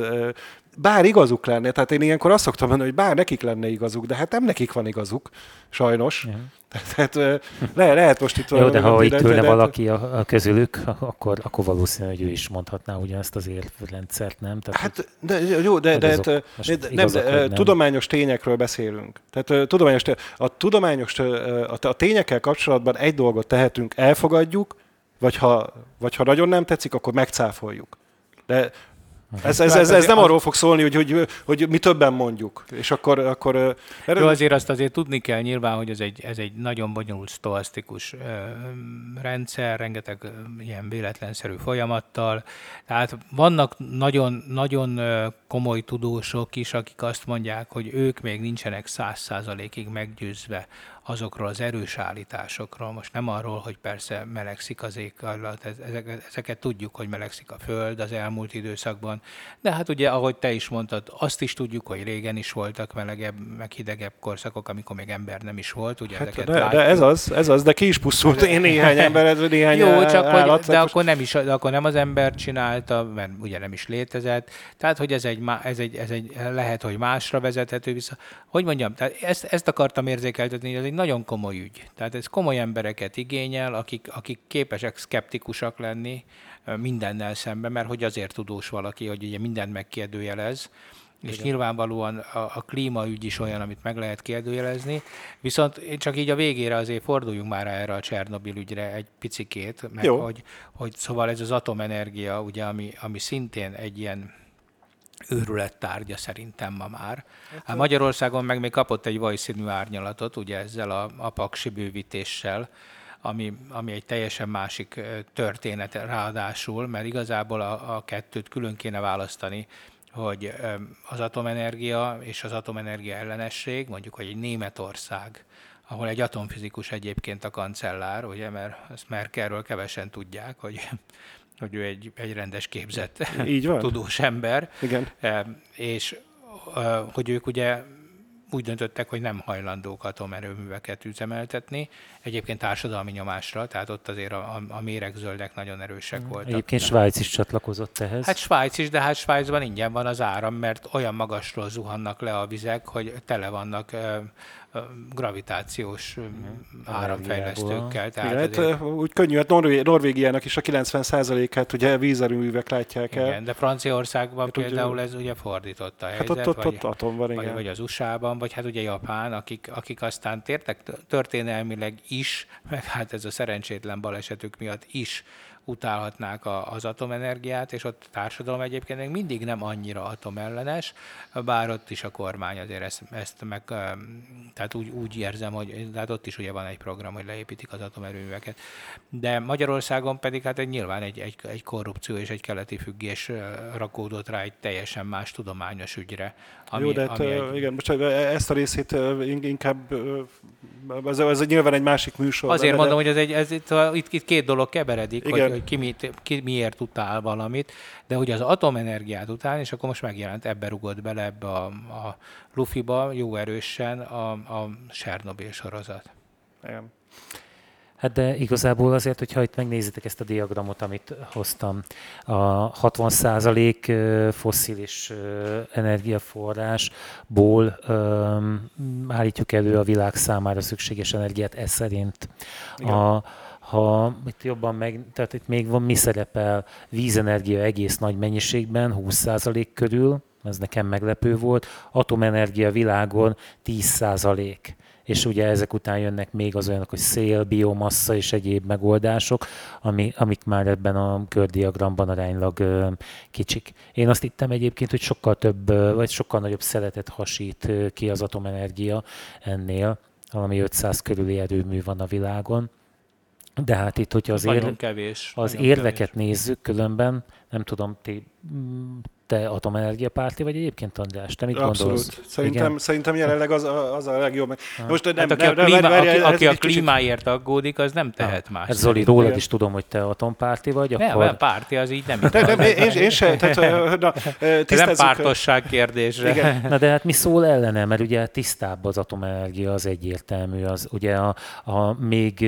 bár igazuk lenne, tehát én ilyenkor azt szoktam mondani, hogy bár nekik lenne igazuk, de hát nem nekik van igazuk, sajnos. Ja. Tehát le, lehet most itt Jó, de ha itt ülne valaki a, a közülük, akkor, akkor valószínű, hogy ő is mondhatná ugyanezt az érvrendszert, nem? Tehát, hát, de, jó, de, de, azok, de, de, nem, nem. tudományos tényekről beszélünk. Tehát tudományos, a tudományos, a, a tényekkel kapcsolatban egy dolgot tehetünk, elfogadjuk, vagy ha, vagy ha nagyon nem tetszik, akkor megcáfoljuk. De ez, ez, ez, ez nem arról fog szólni, hogy, hogy, hogy mi többen mondjuk. És akkor... akkor mert Jó, azért azt azért tudni kell nyilván, hogy ez egy, ez egy nagyon bonyolult stoasztikus rendszer, rengeteg ilyen véletlenszerű folyamattal. Tehát vannak nagyon, nagyon komoly tudósok is, akik azt mondják, hogy ők még nincsenek száz százalékig meggyőzve azokról az erős állításokról. Most nem arról, hogy persze melegszik az éghajlat, ezeket, ezeket tudjuk, hogy melegszik a Föld az elmúlt időszakban, de hát ugye, ahogy te is mondtad, azt is tudjuk, hogy régen is voltak melegebb, meg hidegebb korszakok, amikor még ember nem is volt. Ugye hát ezeket de, de, ez az, ez az, de ki is pusztult én néhány ember, ez néhány Jó, csak állat, hogy, de akkor, nem is, de akkor nem az ember csinálta, mert ugye nem is létezett. Tehát, hogy ez egy, ez egy, ez egy lehet, hogy másra vezethető vissza. Hogy mondjam, tehát ezt, ezt akartam érzékeltetni, ez egy nagyon komoly ügy. Tehát ez komoly embereket igényel, akik, akik képesek szkeptikusak lenni mindennel szemben, mert hogy azért tudós valaki, hogy ugye mindent megkérdőjelez, és Igen. nyilvánvalóan a, a klímaügy is olyan, amit meg lehet kérdőjelezni. Viszont csak így a végére azért forduljunk már erre a Csernobil ügyre egy picikét, Jó. Hogy, hogy szóval ez az atomenergia, ugye, ami, ami szintén egy ilyen őrület tárgya szerintem ma már. Hát Magyarországon meg még kapott egy vajszínű árnyalatot, ugye ezzel a, a paksi bővítéssel, ami, ami egy teljesen másik történet ráadásul, mert igazából a, a kettőt külön kéne választani, hogy az atomenergia és az atomenergia ellenesség, mondjuk, hogy egy Németország, ahol egy atomfizikus egyébként a kancellár, ugye, mert ezt Merkelről kevesen tudják, hogy hogy ő egy, egy rendes képzett Így van. tudós ember. Igen. És hogy ők ugye úgy döntöttek, hogy nem hajlandók atomerőműveket üzemeltetni. Egyébként társadalmi nyomásra, tehát ott azért a, a, a méregzöldek nagyon erősek voltak. Egyébként Svájc is csatlakozott ehhez. Hát Svájc is, de hát Svájcban ingyen van az áram, mert olyan magasról zuhannak le a vizek, hogy tele vannak gravitációs áramfejlesztőkkel. Tehát Igen, azért... hát, úgy könnyű, hát Norvé- Norvégiának is a 90%-át ugye vízerőművek látják el. Igen, de Franciaországban hát például ugye, ez ugye fordított a helyzet. Hát ott, ott, vagy, ott atom van, igen. Vagy az USA-ban, vagy hát ugye Japán, akik, akik aztán tértek történelmileg is, meg hát ez a szerencsétlen balesetük miatt is utálhatnák a, az atomenergiát, és ott a társadalom egyébként még mindig nem annyira atomellenes, bár ott is a kormány azért ezt, ezt meg, tehát úgy, úgy érzem, hogy tehát ott is ugye van egy program, hogy leépítik az atomerőműveket. De Magyarországon pedig hát egy, nyilván egy, egy, egy korrupció és egy keleti függés rakódott rá egy teljesen más tudományos ügyre. Ami, Jó, de hát, ami egy... igen, most ezt a részét inkább, ez, ez nyilván egy másik műsor. Azért mondom, de... hogy ez egy, ez itt, itt, itt két dolog keveredik, igen. hogy, hogy ki, mit, ki miért utál valamit, de hogy az atomenergiát utál, és akkor most megjelent, ebbe rugott bele ebbe a, a Luffy-ba jó erősen a, a Sernobyl sorozat. Igen. Hát de igazából azért, hogyha itt megnézitek ezt a diagramot, amit hoztam, a 60% fosszilis energiaforrásból állítjuk elő a világ számára szükséges energiát, ez szerint. A, ha itt jobban meg, tehát itt még van, mi szerepel vízenergia egész nagy mennyiségben, 20% körül, ez nekem meglepő volt, atomenergia világon 10% és ugye ezek után jönnek még az olyanok, hogy szél, biomassa és egyéb megoldások, ami, amik már ebben a kördiagramban aránylag ö, kicsik. Én azt hittem egyébként, hogy sokkal több, vagy sokkal nagyobb szeretet hasít ki az atomenergia ennél, valami 500 körüli erőmű van a világon. De hát itt, hogyha az, ér, kevés, az érveket kevés. nézzük, különben, nem tudom, ti te atomenergia párti vagy egyébként, András? Te mit Abszolút. gondolsz? Szerintem, Igen? szerintem jelenleg az a, az a legjobb. Most nem, hát aki nem, a, klíma, nem, aki, aki a klímáért kicsit... aggódik, az nem tehet ha. más. Hát Zoli, rólad Igen. is tudom, hogy te atompárti vagy. Nem, akkor... párti az így nem. De, nem én, én sem. Tehát, na, nem pártosság kérdése. Igen. Na de hát mi szól ellene, mert ugye tisztább az atomenergia, az egyértelmű. Az ugye a, a még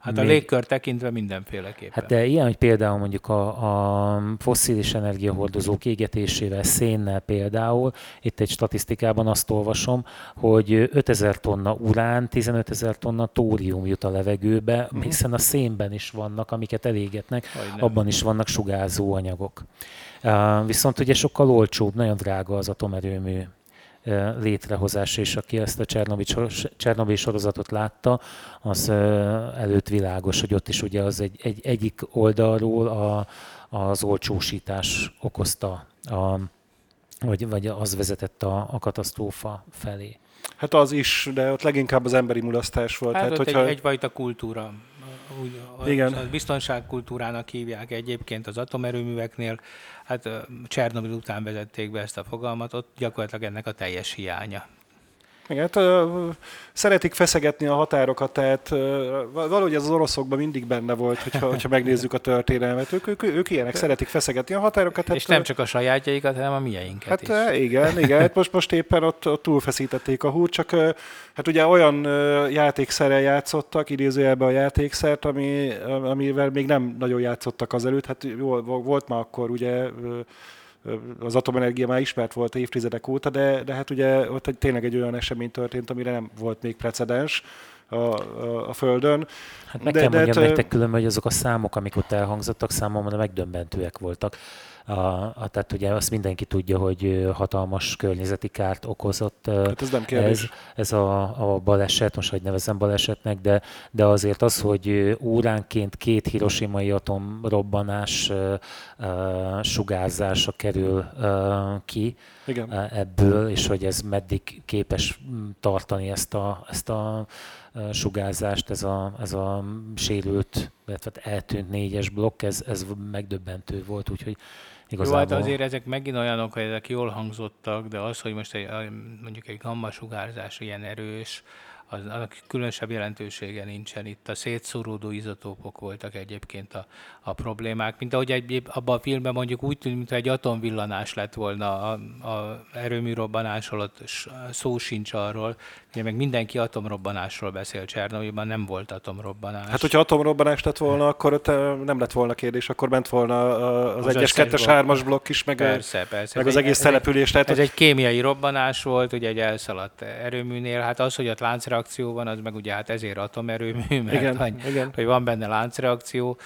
Hát a légkör tekintve mindenféleképpen. Hát de ilyen, hogy például mondjuk a, a fosszilis energiahordozók égetésével, szénnel például, itt egy statisztikában azt olvasom, hogy 5000 tonna urán, 15 ezer tonna tórium jut a levegőbe, uh-huh. hiszen a szénben is vannak, amiket elégetnek, abban is vannak sugárzó anyagok. Uh, viszont ugye sokkal olcsóbb, nagyon drága az atomerőmű létrehozása, és aki ezt a Csernobyl sorozatot látta, az előtt világos, hogy ott is ugye az egy, egy egyik oldalról a, az olcsósítás okozta, a, vagy, vagy az vezetett a, a katasztrófa felé. Hát az is, de ott leginkább az emberi mulasztás volt. Hát, hát hogyha... egy, egyfajta kultúra úgy, Igen. A biztonságkultúrának hívják egyébként az atomerőműveknél. Hát Csernobyl után vezették be ezt a fogalmat, ott gyakorlatilag ennek a teljes hiánya. Igen, hát, szeretik feszegetni a határokat, tehát valahogy ez az oroszokban mindig benne volt, hogyha, hogyha megnézzük a történelmet. Ők, ők, ők ilyenek, szeretik feszegetni a határokat. Hát, és nem csak a sajátjaikat, hanem a mieinket hát, is. Igen, igen, hát most, most éppen ott, ott túlfeszítették a húrt, csak hát ugye olyan játékszerrel játszottak, idézőjelben a játékszert, ami, amivel még nem nagyon játszottak azelőtt. Hát jó, volt már akkor ugye az atomenergia már ismert volt évtizedek óta, de, de hát ugye ott egy, tényleg egy olyan esemény történt, amire nem volt még precedens a, a, a Földön. Hát meg de, kell de, mondjam de, nektek különben, hogy azok a számok, amik ott elhangzottak, számomra megdöbbentőek voltak. A, a, tehát ugye azt mindenki tudja, hogy hatalmas környezeti kárt okozott hát ez, nem ez, ez a, a baleset, most hogy nevezem balesetnek, de, de azért az, hogy óránként két hiroshimai atomrobbanás sugárzása kerül ki Igen. ebből, és hogy ez meddig képes tartani ezt a, ezt a sugárzást, ez a, ez a sérült, illetve eltűnt négyes blokk, ez, ez megdöbbentő volt, úgyhogy Igazából... Jó, hát azért ezek megint olyanok, hogy ezek jól hangzottak, de az, hogy most egy, mondjuk egy gamma sugárzás ilyen erős, az, annak különösebb jelentősége nincsen. Itt a szétszóródó izotópok voltak egyébként a, a problémák, mint ahogy egy, abban a filmben mondjuk úgy tűnt, mintha egy atomvillanás lett volna a, a erőműrobbanásról, ott szó sincs arról, ugye meg mindenki atomrobbanásról beszél Csernobylban, nem volt atomrobbanás. Hát, hogyha atomrobbanás lett volna, akkor ott nem lett volna kérdés, akkor ment volna az, az 1-es, 2-es, 3-as blokk is, meg, persze, persze. meg az egész ez település. Egy, ez egy kémiai robbanás volt, ugye egy elszaladt erőműnél, hát az, hogy ott láncreakció van, az meg ugye hát ezért atomerőmű, mert Igen, hogy, igen. hogy van benne láncreakció,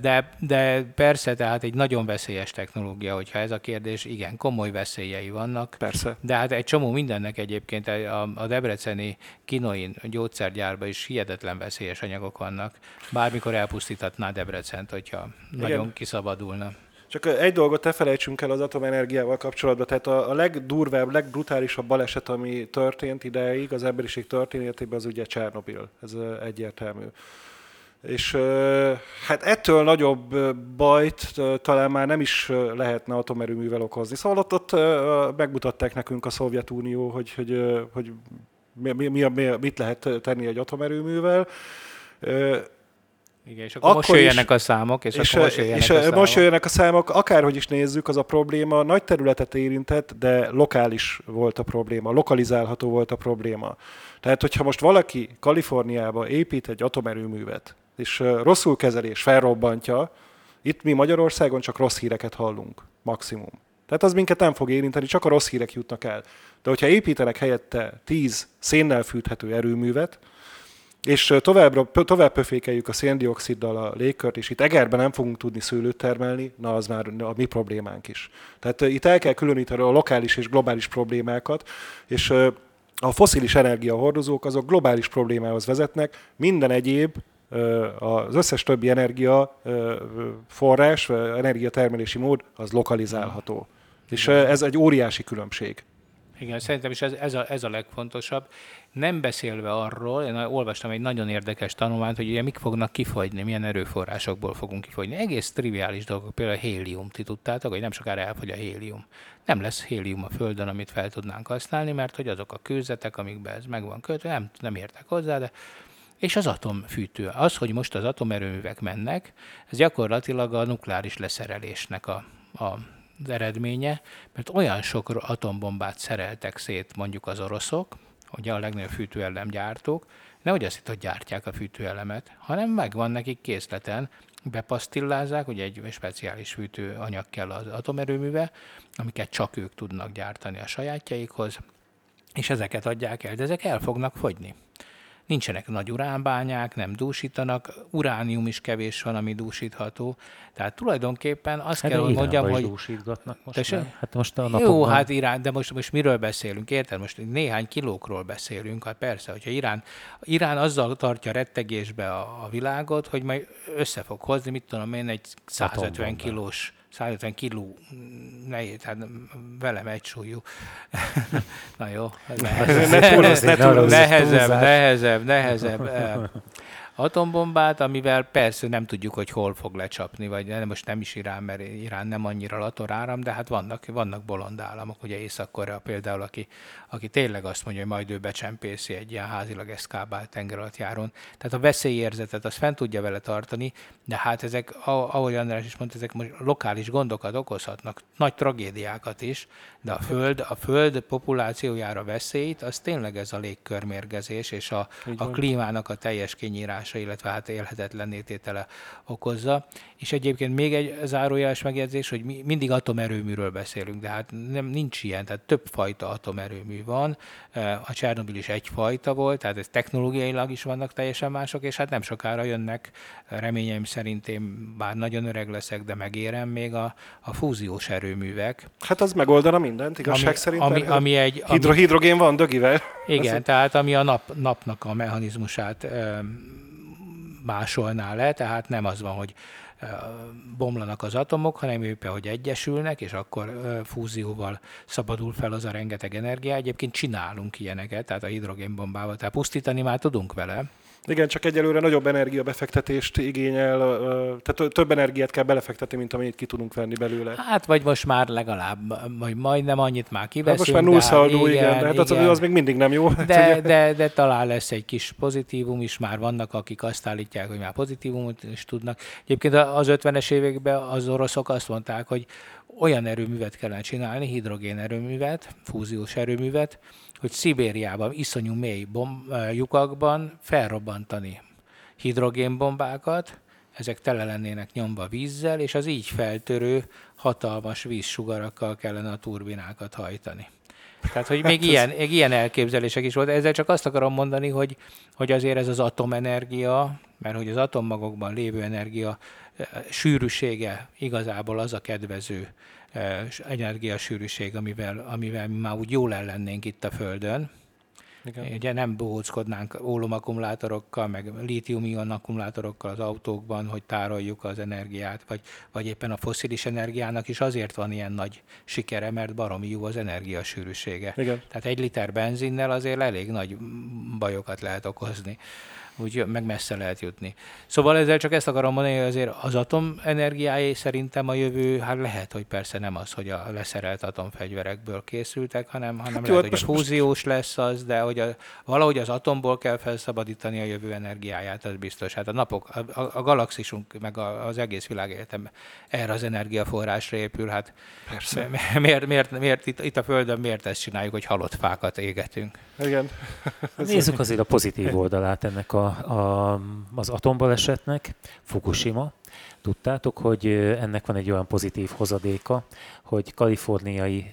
de, de persze, tehát egy nagyon veszélyes technológia, hogyha ez a kérdés, igen, komoly veszélyei vannak. Persze. De hát egy csomó mindennek egyébként a, a debreceni kinoin gyógyszergyárban is hihetetlen veszélyes anyagok vannak. Bármikor elpusztíthatná Debrecent, hogyha igen. nagyon kiszabadulna. Csak egy dolgot ne felejtsünk el az atomenergiával kapcsolatban. Tehát a, a legdurvább, legbrutálisabb baleset, ami történt ideig az emberiség történetében, az ugye Csernobil. Ez egyértelmű. És hát ettől nagyobb bajt talán már nem is lehetne atomerőművel okozni. Szóval ott, ott megmutatták nekünk a Szovjetunió, hogy, hogy, hogy mi, mi, mi, mit lehet tenni egy atomerőművel. Igen, és akkor, akkor most jöjjenek is, a számok, és, és akkor most jöjjenek, és a számok. most jöjjenek a számok. Akárhogy is nézzük, az a probléma nagy területet érintett, de lokális volt a probléma, lokalizálható volt a probléma. Tehát, hogyha most valaki Kaliforniába épít egy atomerőművet, és rosszul kezelés és felrobbantja, itt mi Magyarországon csak rossz híreket hallunk, maximum. Tehát az minket nem fog érinteni, csak a rossz hírek jutnak el. De hogyha építenek helyette 10 szénnel fűthető erőművet, és továbbra, tovább pöfékeljük a széndioksziddal a légkört, és itt Egerben nem fogunk tudni szőlőt termelni, na az már a mi problémánk is. Tehát itt el kell különíteni a lokális és globális problémákat, és a foszilis energiahordozók azok globális problémához vezetnek, minden egyéb az összes többi energia forrás, energiatermelési mód az lokalizálható. És ez egy óriási különbség. Igen, szerintem is ez, ez, a, ez a legfontosabb. Nem beszélve arról, én olvastam egy nagyon érdekes tanulmányt, hogy ugye mik fognak kifogyni, milyen erőforrásokból fogunk kifogyni. Egész triviális dolgok, például a hélium. Ti tudtátok, hogy nem sokára elfogy a hélium. Nem lesz hélium a Földön, amit fel tudnánk használni, mert hogy azok a kőzetek, amikben ez meg van kötve, nem, nem értek hozzá, de és az atomfűtő. Az, hogy most az atomerőművek mennek, ez gyakorlatilag a nukleáris leszerelésnek a, a eredménye, mert olyan sok atombombát szereltek szét mondjuk az oroszok, ugye a legnagyobb fűtőelemgyártók, nehogy azt itt, hogy gyártják a fűtőelemet, hanem megvan nekik készleten, bepasztillázzák, ugye egy speciális fűtőanyag kell az atomerőműve, amiket csak ők tudnak gyártani a sajátjaikhoz, és ezeket adják el, de ezek el fognak fogyni nincsenek nagy uránbányák, nem dúsítanak, uránium is kevés van, ami dúsítható. Tehát tulajdonképpen azt hát kell, hogy mondjam, hogy... dúsítgatnak most Tessék? Hát most a napokban... Jó, hát Irán, de most, most miről beszélünk? Érted? Most néhány kilókról beszélünk. Hát persze, hogyha Irán, Irán azzal tartja rettegésbe a, a világot, hogy majd össze fog hozni, mit tudom én, egy 150 kilós 150 kiló nehéz, hát velem egy súlyú. Na jó, nehezebb, nehezebb, nehezebb, nehezebb atombombát, amivel persze nem tudjuk, hogy hol fog lecsapni, vagy nem, most nem is Irán, mert Irán nem annyira lator de hát vannak, vannak bolond államok, ugye Észak-Korea például, aki, aki tényleg azt mondja, hogy majd ő becsempészi egy ilyen házilag eszkábált tengeralattjáron. Tehát a veszélyérzetet azt fent tudja vele tartani, de hát ezek, ahogy András is mondta, ezek most lokális gondokat okozhatnak, nagy tragédiákat is, de a Föld, a Föld populációjára veszélyt, az tényleg ez a légkörmérgezés és a, a klímának a teljes kinyírása, illetve hát élhetetlenné tétele okozza. És egyébként még egy zárójeles megjegyzés, hogy mi mindig atomerőműről beszélünk, de hát nem, nincs ilyen, tehát több fajta atomerőmű van. A Csernobil is egyfajta volt, tehát ez technológiailag is vannak teljesen mások, és hát nem sokára jönnek, reményeim szerint én bár nagyon öreg leszek, de megérem még a, a fúziós erőművek. Hát az megoldana mindent, igazság ami, szerint. Ami, ami egy, hidro, ami, hidrogén van dögivel. Igen, tehát ami a nap, napnak a mechanizmusát másolná le, tehát nem az van, hogy bomlanak az atomok, hanem éppen, hogy egyesülnek, és akkor fúzióval szabadul fel az a rengeteg energia. Egyébként csinálunk ilyeneket, tehát a hidrogénbombával, tehát pusztítani már tudunk vele, igen, csak egyelőre nagyobb energiabefektetést igényel, tehát több energiát kell belefektetni, mint amennyit ki tudunk venni belőle. Hát vagy most már legalább, vagy majdnem annyit már kiveszünk. Hát most már nullszaldó, igen, igen, de hát igen. Az, az még mindig nem jó. De, de, de talán lesz egy kis pozitívum is, már vannak, akik azt állítják, hogy már pozitívumot is tudnak. Egyébként az 50-es években az oroszok azt mondták, hogy olyan erőművet kellene csinálni, hidrogén erőművet, fúziós erőművet, hogy Szibériában iszonyú mély bomb, lyukakban felrobbantani hidrogénbombákat, ezek tele lennének nyomva vízzel, és az így feltörő hatalmas vízsugarakkal kellene a turbinákat hajtani. Tehát, hogy még, ilyen, még ilyen elképzelések is volt. Ezzel csak azt akarom mondani, hogy, hogy azért ez az atomenergia, mert hogy az atommagokban lévő energia sűrűsége igazából az a kedvező energiasűrűség, amivel, amivel mi már úgy jól ellennénk itt a Földön. Igen. Ugye nem bohóckodnánk ólomakkumulátorokkal, meg lítium-ion akkumulátorokkal az autókban, hogy tároljuk az energiát, vagy, vagy éppen a foszilis energiának is azért van ilyen nagy sikere, mert baromi jó az energiasűrűsége. Igen. Tehát egy liter benzinnel azért elég nagy bajokat lehet okozni úgy meg messze lehet jutni. Szóval ezzel csak ezt akarom mondani, hogy azért az atomenergiáé szerintem a jövő, hát lehet, hogy persze nem az, hogy a leszerelt atomfegyverekből készültek, hanem, hanem hát lehet, jó, hogy a fúziós lesz az, de hogy a, valahogy az atomból kell felszabadítani a jövő energiáját, az biztos. Hát a napok, a, a, a galaxisunk, meg a, az egész világegyetem erre az energiaforrásra épül, hát persze. miért, miért, miért itt, itt a Földön miért ezt csináljuk, hogy halott fákat égetünk? Igen. Nézzük azért a pozitív oldalát ennek a, a, az atombalesetnek, Fukushima. Tudtátok, hogy ennek van egy olyan pozitív hozadéka, hogy kaliforniai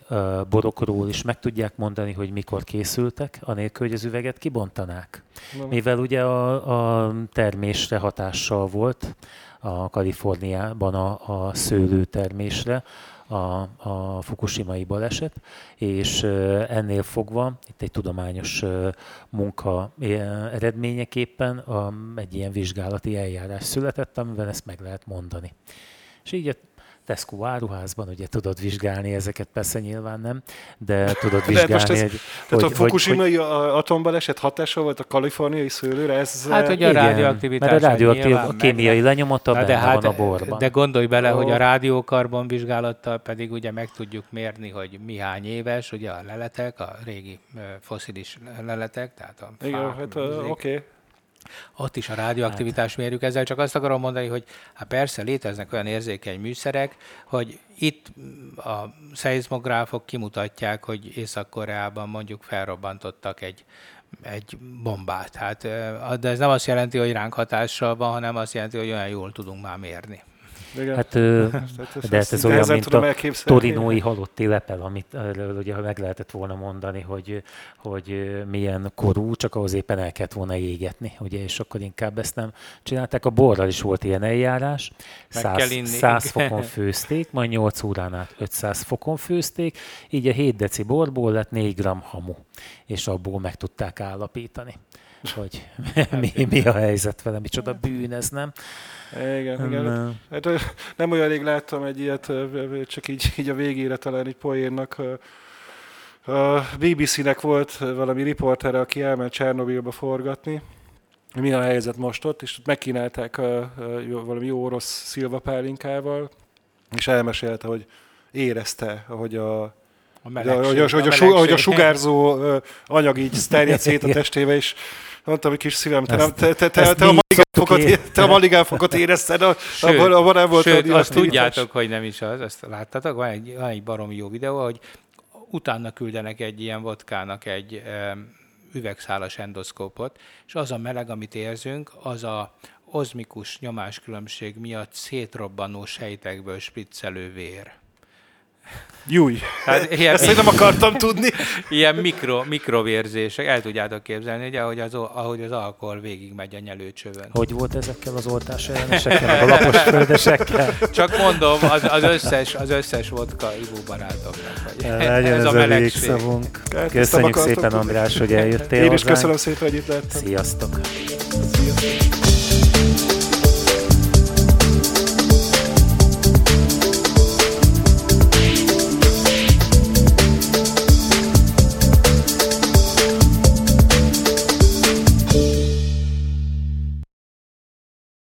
borokról is meg tudják mondani, hogy mikor készültek, anélkül, hogy az üveget kibontanák. Mivel ugye a, a termésre hatással volt a Kaliforniában a, a szőlőtermésre, a, a fukushimai baleset, és ennél fogva itt egy tudományos munka eredményeképpen egy ilyen vizsgálati eljárás született, amivel ezt meg lehet mondani. És így Tesco áruházban ugye tudod vizsgálni ezeket, persze nyilván nem, de tudod vizsgálni, de ez, hogy, tehát hogy, a fukushimai atombaleset hatása volt a kaliforniai szőlőre? Ez, hát, hogy a rádióaktivitás. Mert a rádióaktív, a kémiai lenyomata benne de hát, van a borban. De gondolj bele, oh. hogy a rádiókarbon vizsgálattal pedig ugye meg tudjuk mérni, hogy mi hány éves, ugye a leletek, a régi foszilis leletek, tehát a Igen, hát oké. Okay ott is a rádióaktivitás mérjük ezzel, csak azt akarom mondani, hogy hát persze léteznek olyan érzékeny műszerek, hogy itt a szeizmográfok kimutatják, hogy Észak-Koreában mondjuk felrobbantottak egy egy bombát. Hát, de ez nem azt jelenti, hogy ránk hatással van, hanem azt jelenti, hogy olyan jól tudunk már mérni. Igen. Hát, de hát ez olyan, mint a torinói halott lepel, amit ugye meg lehetett volna mondani, hogy, hogy milyen korú, csak ahhoz éppen el kellett volna égetni, ugye, és akkor inkább ezt nem csinálták. A borral is volt ilyen eljárás, 100, 100 fokon főzték, majd 8 órán át 500 fokon főzték, így a 7 deci borból lett 4 gram hamu, és abból meg tudták állapítani hogy mi, mi a helyzet vele, micsoda bűn ez, nem? Igen, igen. Nem. Hát, nem olyan rég láttam egy ilyet, csak így, így a végére talán egy poénnak. A BBC-nek volt valami riportere, aki elment Csernobilba forgatni, mi a helyzet most ott, és megkínálták a, a, valami jó orosz szilvapálinkával, és elmesélte, hogy érezte, hogy a, a melegsség, hogy, a, hogy, a, a, hogy a sugárzó anyag így terjed szét a testébe, és mondtam, hogy kis szívem, te, nem, te, te, te, a maligánfokot, te a maligánfokot érezted, a, sőt, abban, abban nem volt sőt, azt tudjátok, hogy nem is az, azt láttatok, van egy, van egy baromi jó videó, hogy utána küldenek egy ilyen vodkának egy um, üvegszálas endoszkópot, és az a meleg, amit érzünk, az a ozmikus nyomáskülönbség miatt szétrobbanó sejtekből spriccelő vér. Júj, hát ilyen, ezt nem akartam tudni. Ilyen mikro, mikrovérzések, el tudjátok képzelni, ugye, ahogy az, ahogy az alkohol végig megy a nyelőcsövön. Hogy volt ezekkel az oltás ellenesekkel, a lapos földesekkel? Csak mondom, az, az összes, az összes vodka ivó barátoknak. Hogy Legyen ez, ez a melegség. Köszönjük szépen, András, hogy eljöttél Én is köszönöm szépen, hogy itt lettem. Sziasztok!